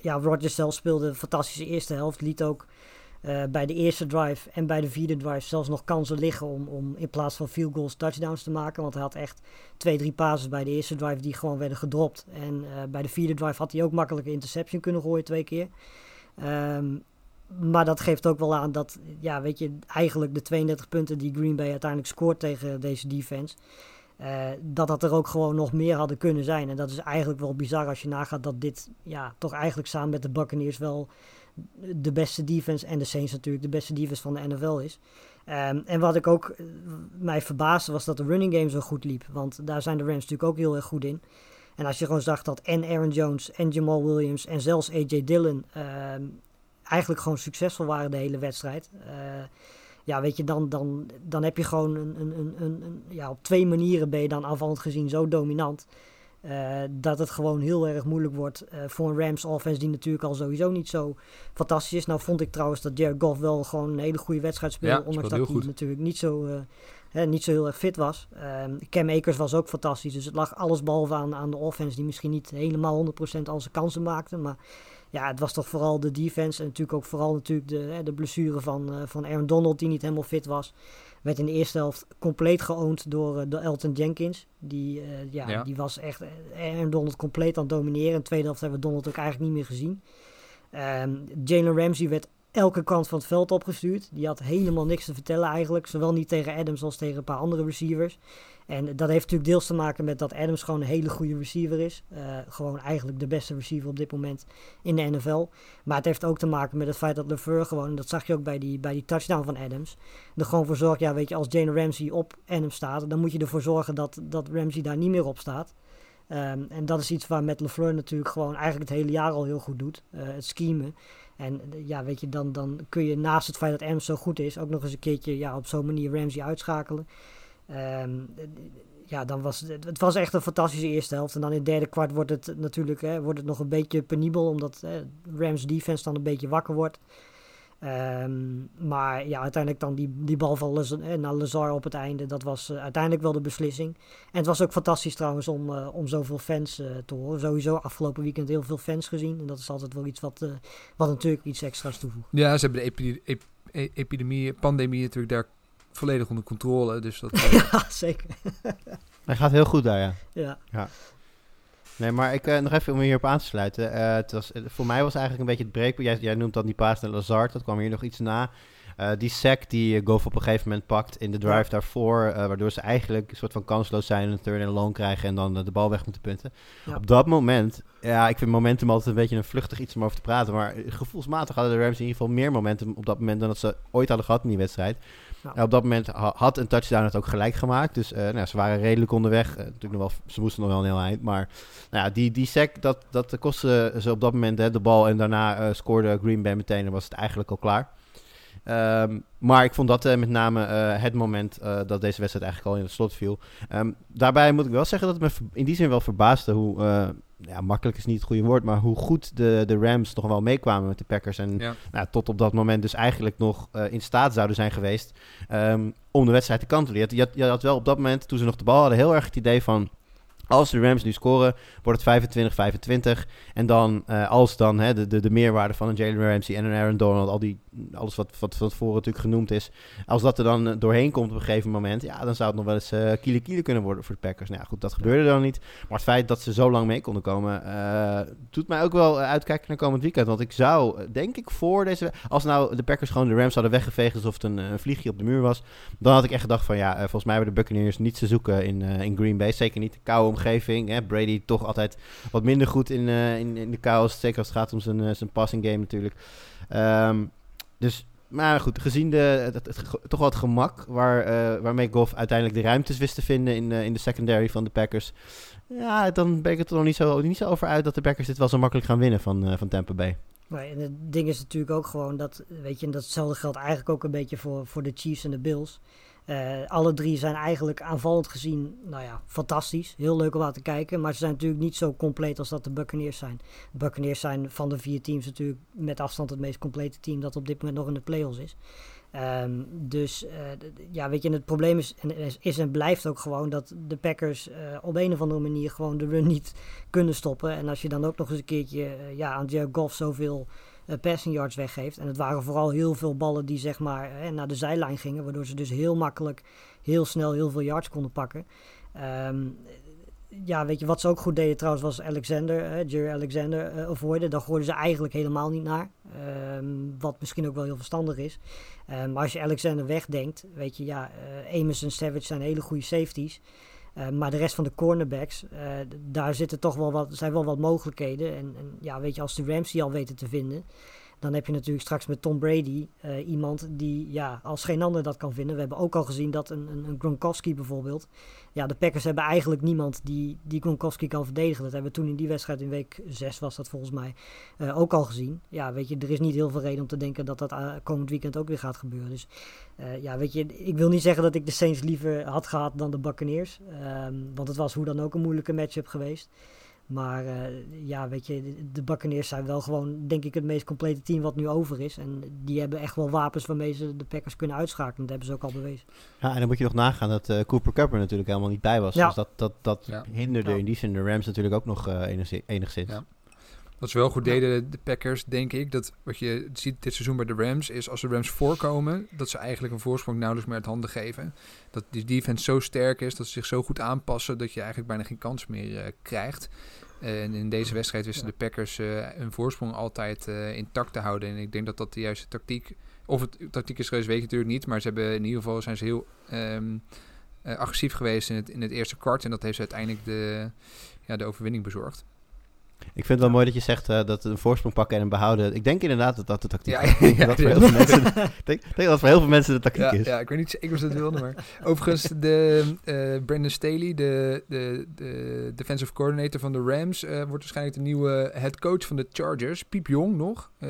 ja, Rodgers zelf speelde een fantastische eerste helft. Liet ook eh, bij de eerste drive en bij de vierde drive zelfs nog kansen liggen om, om in plaats van field goals touchdowns te maken. Want hij had echt twee, drie passes bij de eerste drive die gewoon werden gedropt. En bij de vierde drive had hij ook makkelijk interception kunnen gooien twee keer. Ehm, maar dat geeft ook wel aan dat, ja, weet je, eigenlijk de 32 punten die Green Bay uiteindelijk scoort tegen deze defense. eh, dat dat er ook gewoon nog meer hadden kunnen zijn. En dat is eigenlijk wel bizar als je nagaat dat dit ja, toch eigenlijk samen met de Buccaneers wel de beste defense en de Saints natuurlijk de beste defense van de NFL is. Ehm, en wat ik ook eh, mij verbaasde was dat de running game zo goed liep. Want daar zijn de Rams natuurlijk ook heel erg goed in. En als je gewoon zag dat en Aaron Jones en Jamal Williams en zelfs AJ Dillon ehm, eigenlijk gewoon succesvol waren de hele wedstrijd. Eh, ja, weet je, dan, dan, dan heb je gewoon een, een, een, een, ja, op twee manieren ben je dan aanvallend gezien zo dominant. eh, dat het gewoon heel erg moeilijk wordt eh, voor een Rams offense die natuurlijk al sowieso niet zo fantastisch is. Nou vond ik trouwens dat Jared Goff wel gewoon een hele goede wedstrijd speelde. Ja, ondanks dat hij natuurlijk niet zo, hè, niet zo heel erg fit was. Ehm, Cam Akers was ook fantastisch. Dus het lag alles behalve aan, aan de offense die misschien niet helemaal 100% al zijn kansen maakte. Maar ja, het was toch vooral de defense. En natuurlijk ook vooral natuurlijk de, de blessure van, eh, van Aaron Donald die niet helemaal fit was. Werd in de eerste helft compleet geoond door, eh, door Elton Jenkins. Die, eh, ja, Ja. die was echt Aaron Donald compleet aan het domineren. In de tweede helft hebben we Donald ook eigenlijk niet meer gezien. Ehm Jalen Ramsey werd elke kant van het veld opgestuurd. Die had helemaal niks te vertellen eigenlijk. Zowel niet tegen Adams als tegen een paar andere receivers. En dat heeft natuurlijk deels te maken met dat Adams gewoon een hele goede receiver is. Eh, gewoon eigenlijk de beste receiver op dit moment in de NFL. Maar het heeft ook te maken met het feit dat LeFleur gewoon, dat zag je ook bij die, bij die touchdown van Adams, er gewoon voor zorgt, ja weet je, als Jalen Ramsey op Adams staat, dan moet je ervoor zorgen dat, dat Ramsey daar niet meer op staat. Ehm, en dat is iets waar Matt LeFleur natuurlijk gewoon eigenlijk het hele jaar al heel goed doet. eh, het schemen. En eh, ja, weet je, dan, dan kun je naast het feit dat Rams zo goed is... ook nog eens een keertje ja, op zo'n manier Ramsey uitschakelen. Ehm, eh, ja, dan was het, het was echt een fantastische eerste helft. En dan in het derde kwart wordt het natuurlijk hè, wordt het nog een beetje penibel... omdat hè, Rams defense dan een beetje wakker wordt... Ehm, maar ja, uiteindelijk dan die, die bal van Laz eh, naar Lazar op het einde, dat was eh, uiteindelijk wel de beslissing. En het was ook fantastisch trouwens om, eh, om zoveel fans eh, te horen. Sowieso afgelopen weekend heel veel fans gezien. En dat is altijd wel iets wat, eh, wat natuurlijk iets extra's toevoegt. Ja, ze hebben de epi- ep- e- epidemie, pandemie natuurlijk daar volledig onder controle. Dus dat, ja, zeker. Hij gaat heel goed daar, ja. Ja. Nee, maar ik, eh, nog even om hierop aan te sluiten. Eh, het was, voor mij was eigenlijk een beetje het breekpunt. Jij, jij noemt dan die paas naar Lazard, dat kwam hier nog iets na. Eh, die sack die Goff op een gegeven moment pakt in de drive Ja. daarvoor, eh, waardoor ze eigenlijk een soort van kansloos zijn en een third and long krijgen en dan eh, de bal weg moeten punten. Ja. Op dat moment, ja, ik vind momentum altijd een beetje een vluchtig iets om over te praten, maar gevoelsmatig hadden de Rams in ieder geval meer momentum op dat moment dan dat ze ooit hadden gehad in die wedstrijd. Ja. En op dat moment ha- had een touchdown het ook gelijk gemaakt, dus nou, ze waren redelijk onderweg. Natuurlijk nog wel, ze moesten nog wel een heel eind, maar nou ja, die, die sack, dat, dat kostte ze op dat moment hè, de bal. En daarna scoorde Green Bay meteen en was het eigenlijk al klaar. Ehm, maar ik vond dat eh, met name eh, het moment eh, dat deze wedstrijd eigenlijk al in het slot viel. Ehm, daarbij moet ik wel zeggen dat het me in die zin wel verbaasde hoe... ja, makkelijk is niet het goede woord, maar hoe goed de, de Rams nog wel meekwamen met de Packers. En ja. nou, tot op dat moment dus eigenlijk nog in staat zouden zijn geweest ehm, om de wedstrijd te kantelen. Je, had, je had wel op dat moment, toen ze nog de bal hadden, heel erg het idee van... Als de Rams nu scoren, wordt het 25-25. En dan, eh, als dan hè, de, de, de meerwaarde van een Jalen Ramsey en een Aaron Donald, al die, alles wat, wat van tevoren natuurlijk genoemd is, als dat er dan eh, doorheen komt op een gegeven moment, ja, dan zou het nog wel eens eh kiele kiele kunnen worden voor de Packers. Nou ja, goed, dat gebeurde dan niet. Maar het feit dat ze zo lang mee konden komen, doet mij ook wel uitkijken naar komend weekend. Want ik zou, denk ik, voor deze... Als nou de Packers gewoon de Rams hadden weggeveegd alsof het een, een vliegje op de muur was, dan had ik echt gedacht van, ja, volgens mij hebben de Buccaneers niets te zoeken in, in Green Bay. Zeker niet de koude omgeving. Hè. Brady toch altijd wat minder goed in, eh, in, in de kou, zeker als het gaat om zijn, eh, zijn passing game natuurlijk. Ehm, dus... Maar goed, gezien de, toch wel het gemak waar, eh, waarmee Goff uiteindelijk de ruimtes wist te vinden in, in de secondary van de Packers. Ja, dan ben ik het er nog niet zo, niet zo over uit dat de Packers dit wel zo makkelijk gaan winnen van, eh, van Tampa Bay. Nee, en het ding is natuurlijk ook gewoon dat, weet je, en datzelfde geldt eigenlijk ook een beetje voor, voor de Chiefs en de Bills. Eh, alle drie zijn eigenlijk aanvallend gezien, nou ja, fantastisch. Heel leuk om aan te kijken. Maar ze zijn natuurlijk niet zo compleet als dat de Buccaneers zijn. De Buccaneers zijn van de vier teams natuurlijk met afstand het meest complete team dat op dit moment nog in de playoffs is. Ehm, dus eh, ja, weet je, het probleem is en, is, en blijft ook gewoon dat de Packers eh, op een of andere manier gewoon de run niet kunnen stoppen. En als je dan ook nog eens een keertje ja, aan Jared Goff zoveel passing yards weggeeft. En het waren vooral heel veel ballen die zeg maar eh, naar de zijlijn gingen. Waardoor ze dus heel makkelijk, heel snel heel veel yards konden pakken. Ehm, ja, weet je, wat ze ook goed deden trouwens was Alexander, eh, Jerry Alexander eh avoiden. Daar gooiden ze eigenlijk helemaal niet naar. Ehm, wat misschien ook wel heel verstandig is. Ehm, maar als je Alexander wegdenkt, weet je, ja, eh Amos en Savage zijn hele goede safeties. Eh, maar de rest van de cornerbacks, eh, daar zitten toch wel wat, zijn wel wat mogelijkheden. En, en ja, weet je, als de Rams die al weten te vinden, dan heb je natuurlijk straks met Tom Brady eh, iemand die ja, als geen ander dat kan vinden. We hebben ook al gezien dat een, een, een Gronkowski bijvoorbeeld. Ja, de Packers hebben eigenlijk niemand die, die Gronkowski kan verdedigen. Dat hebben we toen in die wedstrijd in week 6 was dat volgens mij eh, ook al gezien. Ja, weet je, er is niet heel veel reden om te denken dat dat eh, komend weekend ook weer gaat gebeuren. Dus ja, weet je, ik wil niet zeggen dat ik de Saints liever had gehad dan de Buccaneers. Ehm, want het was hoe dan ook een moeilijke matchup geweest. Maar eh, ja, weet je, de- Buccaneers zijn wel gewoon, denk ik, het meest complete team wat nu over is. En die hebben echt wel wapens waarmee ze de Packers kunnen uitschakelen. Dat hebben ze ook al bewezen. Ja, en dan moet je nog nagaan dat eh, Cooper Cup er natuurlijk helemaal niet bij was. Ja. Dus dat, dat, dat Ja. hinderde Ja. in die zin de Rams natuurlijk ook nog eh, enigszins. enigszins. Ja. Wat ze wel goed deden, de Packers, denk ik, dat wat je ziet dit seizoen bij de Rams, is als de Rams voorkomen, dat ze eigenlijk een voorsprong nauwelijks meer uit handen geven. Dat die defense zo sterk is, dat ze zich zo goed aanpassen, dat je eigenlijk bijna geen kans meer eh, krijgt. En in deze wedstrijd wisten de Packers eh, hun voorsprong altijd eh, intact te houden. En ik denk dat dat de juiste tactiek, of het tactiek is geweest, weet ik natuurlijk niet. Maar ze hebben in ieder geval zijn ze heel eh, agressief geweest in het, in het eerste kwart. En dat heeft ze uiteindelijk de, ja, de overwinning bezorgd. Ik vind het wel mooi dat je zegt eh, dat een voorsprong pakken en hem behouden. Ik denk inderdaad dat dat de tactiek Ja, is. Ik denk ja, dat voor ja. heel veel mensen, ik denk, ik denk dat het voor heel veel mensen de tactiek Ja, is. ja, ik weet niet zeker of ze dat wilden, maar... Overigens, de, eh, Brandon Staley, de, de, de defensive coordinator van de Rams... eh, wordt waarschijnlijk de nieuwe head coach van de Chargers. Piep Jong nog. Eh,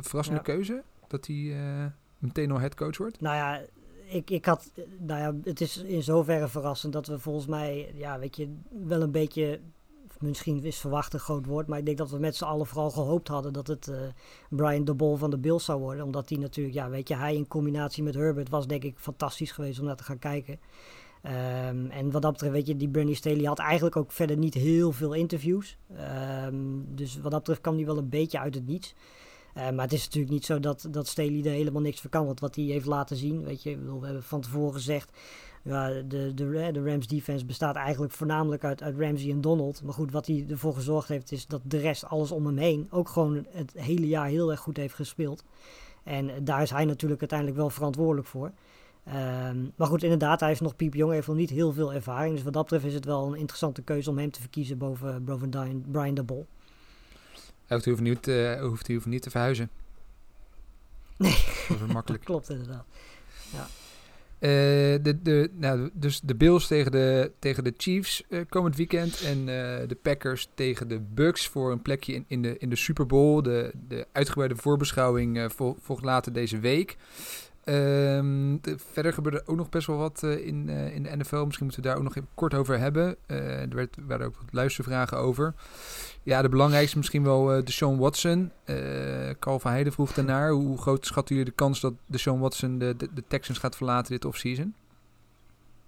verrassende Ja. keuze, dat hij eh, meteen al head coach wordt. Nou ja, ik, ik had, nou ja, het is in zoverre verrassend dat we volgens mij, ja, weet je, wel een beetje, misschien is verwacht een groot woord, maar ik denk dat we met z'n allen vooral gehoopt hadden dat het eh, Brian de Bol van de Bills zou worden. Omdat hij natuurlijk, ja, weet je, hij in combinatie met Herbert was denk ik fantastisch geweest om naar te gaan kijken. Ehm, en wat dat betreft, weet je, die Bernie Staley had eigenlijk ook verder niet heel veel interviews. Ehm, dus wat dat betreft kwam hij wel een beetje uit het niets. Eh, maar het is natuurlijk niet zo dat, dat Staley er helemaal niks van kan. Want wat hij heeft laten zien, weet je, we hebben van tevoren gezegd. Ja, de, de, de Rams defense bestaat eigenlijk voornamelijk uit, uit Ramsey en Donald. Maar goed, wat hij ervoor gezorgd heeft, is dat de rest, alles om hem heen, ook gewoon het hele jaar heel erg goed heeft gespeeld. En daar is hij natuurlijk uiteindelijk wel verantwoordelijk voor. Ehm, maar goed, inderdaad, hij is nog piepjong, hij heeft nog niet heel veel ervaring. Dus wat dat betreft is het wel een interessante keuze om hem te verkiezen boven, boven Brian, Brian de Bol. Hij hoeft, niet, eh, hoeft, niet te verhuizen. Nee. Dat is makkelijk. Klopt inderdaad. Eh, de, de, nou, dus de Bills tegen de, tegen de Chiefs eh, komend weekend. En eh, de Packers tegen de Bucks voor een plekje in, in, de, in de Super Bowl. De, de uitgebreide voorbeschouwing vol- volgt later deze week. Ehm, de- verder gebeurde ook nog best wel wat in, in de NFL. Misschien moeten we daar ook nog even kort over hebben. Er werd, waren ook wat luistervragen over. Ja, de belangrijkste misschien wel eh Deshaun Watson. Eh Carl van Heijden vroeg daarnaar. Hoe groot schatten jullie de kans dat Deshaun Watson de, de, de Texans gaat verlaten dit offseason?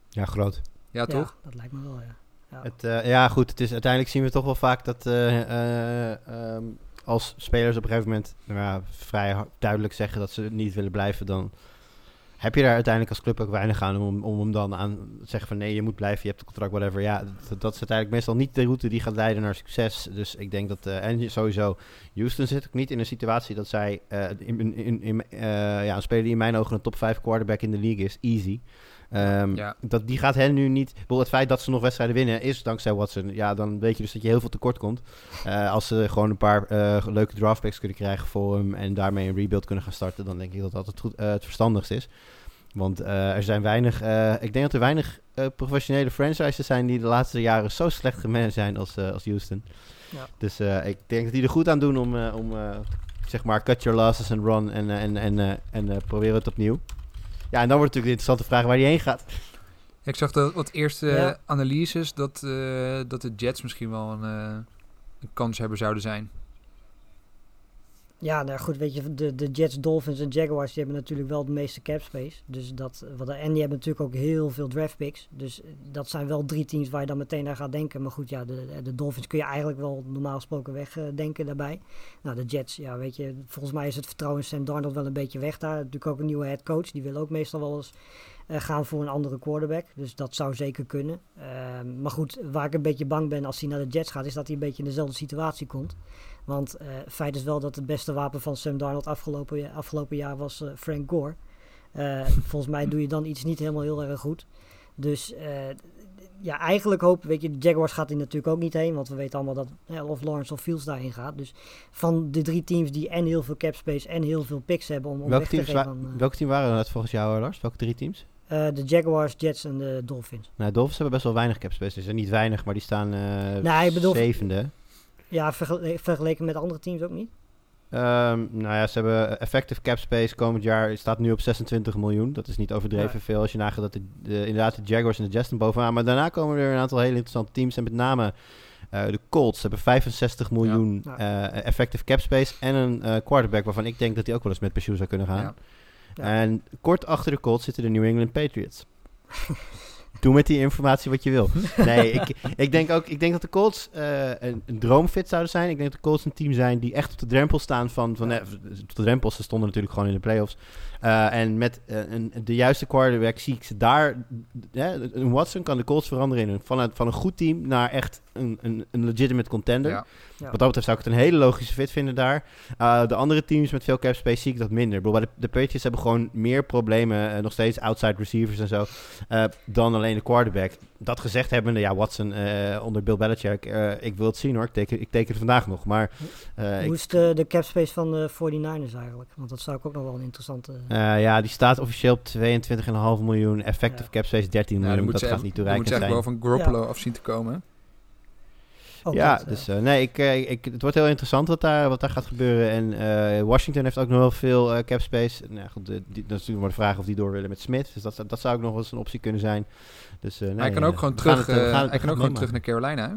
Ja, groot. Ja, toch? dat lijkt me wel, ja. ja. Het, eh, ja, goed. Het is, uiteindelijk zien we toch wel vaak dat eh, eh, ehm, als spelers op een gegeven moment nou ja, vrij duidelijk zeggen dat ze niet willen blijven, dan heb je daar uiteindelijk als club ook weinig aan om, om hem dan aan te zeggen van nee, je moet blijven, je hebt het contract, whatever. Ja, dat, dat is uiteindelijk meestal niet de route die gaat leiden naar succes. Dus ik denk dat, eh, en sowieso, Houston zit ook niet in een situatie dat zij in, in, in, in, eh, ja, een speler die in mijn ogen een top 5 quarterback in de league is, easy. Ehm, Ja. dat, die gaat hen nu niet. Bedoel, het feit dat ze nog wedstrijden winnen is dankzij Watson. Ja, dan weet je dus dat je heel veel tekort komt. Eh, als ze gewoon een paar eh, leuke draftpicks kunnen krijgen voor hem en daarmee een rebuild kunnen gaan starten, dan denk ik dat dat het, goed, eh, het verstandigst is. Want er zijn weinig. ik denk dat er weinig professionele franchises zijn die de laatste jaren zo slecht gemanaged zijn als, als Houston. Ja. Dus ik denk dat die er goed aan doen om, om zeg maar, cut your losses and run en, en, en, en proberen het opnieuw. Ja, en dan wordt natuurlijk de interessante vraag waar hij heen gaat. Ik zag dat wat eerste Ja. analyses dat, eh, dat de Jets misschien wel een, eh, een kanshebber zouden zijn. Ja, nou goed, weet je, de, de Jets, Dolphins en Jaguars die hebben natuurlijk wel de meeste cap space. Dus dat, wat, en die hebben natuurlijk ook heel veel draft picks. Dus dat zijn wel drie teams waar je dan meteen naar gaat denken. Maar goed, ja, de, de Dolphins kun je eigenlijk wel normaal gesproken wegdenken daarbij. Nou, de Jets, ja, weet je, volgens mij is het vertrouwen in Sam Darnold wel een beetje weg daar. Natuurlijk ook een nieuwe head coach, die wil ook meestal wel eens eh, gaan voor een andere quarterback. Dus dat zou zeker kunnen. Ehm, maar goed, waar ik een beetje bang ben als hij naar de Jets gaat, is dat hij een beetje in dezelfde situatie komt. Want eh feit is wel dat het beste wapen van Sam Darnold afgelopen, afgelopen jaar was eh, Frank Gore. Volgens mij doe je dan iets niet helemaal heel erg goed. Dus ja, eigenlijk hoop, weet je, de Jaguars gaat hij natuurlijk ook niet heen. Want we weten allemaal dat eh, of Lawrence of Fields daarin gaat. Dus van de drie teams die en heel veel cap space en heel veel picks hebben om, om Welke weg te geven. wa- welke team waren dat volgens jou, Lars? Welke drie teams? Eh, de Jaguars, Jets en de Dolphins. Nou, Dolphins hebben best wel weinig cap space. Dus niet weinig, maar die staan eh Nou, bedoel- zevende. Ja, vergele- vergeleken met andere teams ook niet. Ehm, nou ja, ze hebben effective cap space komend jaar staat nu op 26 miljoen. Dat is niet overdreven Ja. veel als je nagaat dat de, de- inderdaad de Jaguars en de Jets er bovenaan. Maar daarna komen er een aantal hele interessante teams. En met name eh, de Colts hebben 65 miljoen Ja. eh, effective cap space. En een eh, quarterback waarvan ik denk dat hij ook wel eens met pensioen zou kunnen gaan. Ja. En kort achter de Colts zitten de New England Patriots. Doe met die informatie wat je wil. Nee, ik, ik, denk ook, ik denk dat de Colts eh, een, een droomfit zouden zijn. Ik denk dat de Colts een team zijn die echt op de drempel staan van... van eh, op de drempel, ze stonden natuurlijk gewoon in de playoffs. Eh, en met eh, een, de juiste quarterback zie ik ze daar... eh, een Watson kan de Colts veranderen in een, van, een, van een goed team naar echt een, een, een legitimate contender. Ja. Ja. Wat dat betreft zou ik het een hele logische fit vinden daar. Uh, de andere teams met veel cap space zie ik dat minder. De, de Patriots hebben gewoon meer problemen, uh, nog steeds outside receivers en zo, uh, dan alleen de quarterback. Dat gezegd hebbende, ja, Watson eh, onder Bill Belichick, eh, ik wil het zien hoor. Ik teken, ik teken het vandaag nog. Maar eh, ik- Hoe is de, de cap space van de 49ers eigenlijk? Want dat zou ik ook nog wel een interessante... eh, ja, die staat officieel op 22,5 miljoen. Effective Ja. cap space 13 Nou, dan miljoen. moet dat gaat even- niet dan moet toereikend zijn. eigenlijk wel van Garoppolo af zien te komen. ook ja, dat, eh, dus eh, nee, ik, ik, het wordt heel interessant wat daar, wat daar gaat gebeuren. En eh, Washington heeft ook nog wel veel eh, cap space. Nou, goed, de- die, dat is natuurlijk maar de vraag of die door willen met Smith. Dus dat, dat zou ook nog wel eens een optie kunnen zijn. Dus, eh, hij nee, kan ook gewoon terug, het, gaan hij kan ook gewoon terug naar Carolina. hè?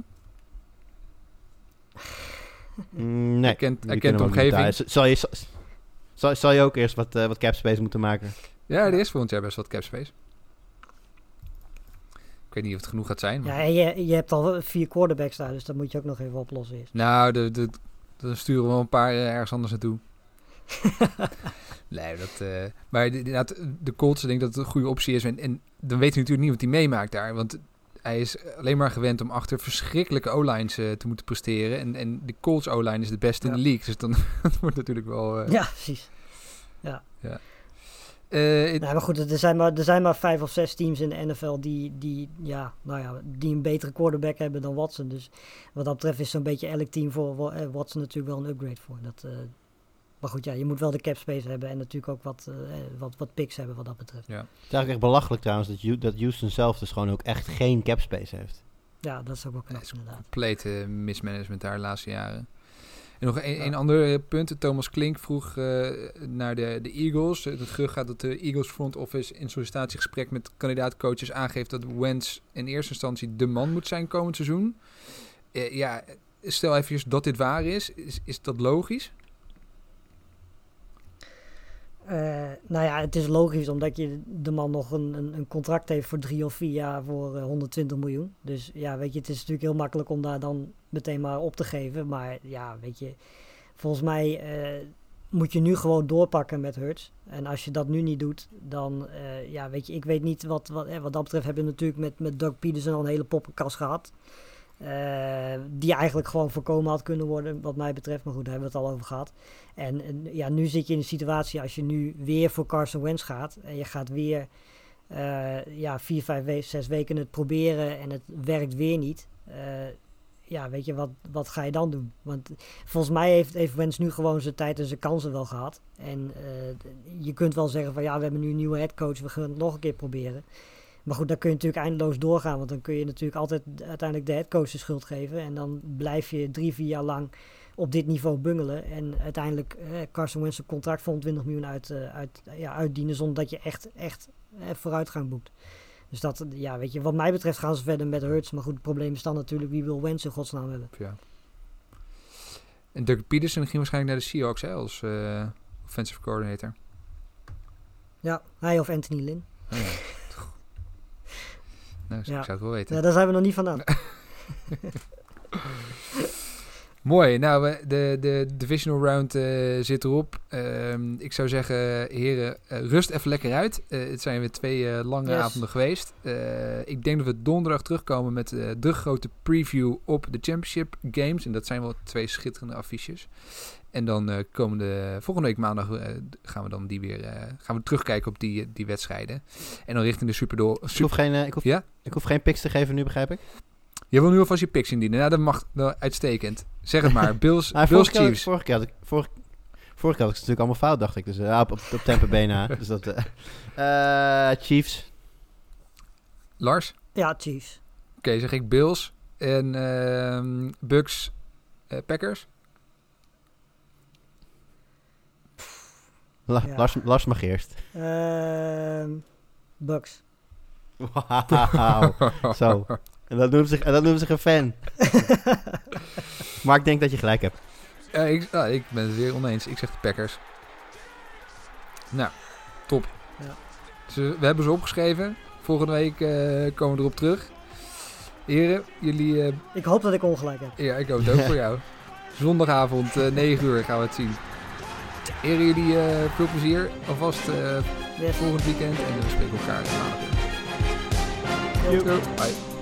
nee, Hij kent, hij de omgeving. Zal je, zal, zal je ook eerst wat, eh, wat cap space moeten maken? Ja, er is volgend jaar best wat cap space. Ik weet niet of het genoeg gaat zijn. Maar... Ja, je, je hebt al vier quarterbacks daar, dus dat moet je ook nog even oplossen eerst. Nou, de, de, dan sturen we wel een paar eh, ergens anders naartoe. nee, dat... eh, maar de, inderdaad, de Colts, ik denk dat het een goede optie is. En, en dan weet hij natuurlijk niet wat hij meemaakt daar. Want hij is alleen maar gewend om achter verschrikkelijke O-lines eh, te moeten presteren. En, en de Colts O-line is de beste in Ja. de league. Dus dan dat wordt natuurlijk wel... eh, Ja, precies. eh, het- Nou, maar goed, er zijn maar, er zijn maar vijf of zes teams in de NFL die, die, ja, nou ja, die een betere quarterback hebben dan Watson. Dus wat dat betreft is zo'n beetje elk team voor Wa- Watson natuurlijk wel een upgrade voor. Dat, maar goed, ja, je moet wel de cap space hebben en natuurlijk ook wat, eh, eh, wat, wat picks hebben wat dat betreft. Het is eigenlijk echt belachelijk trouwens dat, dat Houston zelf dus gewoon ook echt geen cap space heeft. Ja, dat is ook wel knap is inderdaad. complete mismanagement daar de laatste jaren. En nog een, Ja. een ander eh, punt. Thomas Klink vroeg eh, naar de, de Eagles. Het gerucht gaat dat de Eagles front office in sollicitatiegesprek met kandidaatcoaches aangeeft dat Wentz in eerste instantie de man moet zijn komend seizoen. Eh, ja, stel even dat dit waar is. Is, is dat logisch? Eh, nou ja, het is logisch omdat je de man nog een, een, een contract heeft voor drie of vier jaar voor eh, 120 miljoen. Dus ja, weet je, het is natuurlijk heel makkelijk om daar dan meteen maar op te geven. Maar ja, weet je, volgens mij eh, moet je nu gewoon doorpakken met Hurts. En als je dat nu niet doet, dan, eh, ja, weet je, ik weet niet wat, wat, eh, wat dat betreft hebben we natuurlijk met, met Doug Peterson al een hele poppenkast gehad. Eh, die eigenlijk gewoon voorkomen had kunnen worden, wat mij betreft. Maar goed, daar hebben we het al over gehad. En, ja, nu zit je in een situatie als je nu weer voor Carson Wentz gaat. En je gaat weer eh, ja, vier, vijf, we- zes weken het proberen en het werkt weer niet. Eh, ja, weet je, wat, wat ga je dan doen? Want volgens mij heeft, heeft Wentz nu gewoon zijn tijd en zijn kansen wel gehad. En je kunt wel zeggen van ja, we hebben nu een nieuwe headcoach, we gaan het nog een keer proberen. Maar goed, dan kun je natuurlijk eindeloos doorgaan. Want dan kun je natuurlijk altijd uiteindelijk de headcoach de schuld geven. En dan blijf je drie, vier jaar lang op dit niveau bungelen. En uiteindelijk eh, Carson Wentz een contract van 20 miljoen uit, eh, uit, ja, uitdienen. Zonder dat je echt, echt eh, vooruitgang boekt. Dus dat, ja, weet je, wat mij betreft gaan ze verder met Hurts. Maar goed, het probleem is dan natuurlijk wie wil Wentz in godsnaam hebben. Ja. En Doug Peterson ging waarschijnlijk naar de Seahawks hè, als eh, offensive coordinator. Ja, hij of Anthony Lynn. Oh, ja. Nou, Ja. ik zou het wel weten. Ja, daar zijn we nog niet vandaan. Mooi. Nou, we- de, de divisional round eh, zit erop. Ehm, ik zou zeggen, heren, eh, rust even lekker uit. Eh, het zijn weer twee lange Yes. avonden geweest. Eh, ik denk dat we donderdag terugkomen met de grote preview op de Championship Games. En dat zijn wel twee schitterende affiches. En dan eh, komende, volgende week maandag gaan we dan die weer eh, gaan we terugkijken op die, die wedstrijden. En dan richting de Super Bowl. Ik hoef, Super, geen, ik, hoef, ja? ik hoef geen picks te geven nu, begrijp ik? Je wil nu alvast je picks indienen. Nou, dat mag nou, uitstekend. Zeg het maar. Bills, Ah, Bills vorige, keer, Chiefs. vorige, keer had ik, vorige, vorige keer had ik ze natuurlijk allemaal fout, dacht ik. Dus eh, op, op, op Tampa Bay na. dus dat, eh, eh, Chiefs. Lars? Ja, Chiefs. Oké, zeg ik Bills en ehm Bucks Packers. La- Ja. Lars, Lars mag eerst. Ehm Bucks. Wauw. Zo. En dat noemt zich, en dat noemt zich een fan. maar ik denk dat je gelijk hebt. Ja, ik, ah, ik ben het weer oneens. Ik zeg de Packers. Nou, top. Ja. We hebben ze opgeschreven. Volgende week eh, komen we erop terug. Heren, jullie... eh, Ik hoop dat ik ongelijk heb. ja, ik hoop het ook voor jou. Zondagavond, eh 9 uur gaan we het zien. Heren, jullie eh, veel plezier. Alvast eh Yes. volgend weekend. En we spreken elkaar maandag. Bye.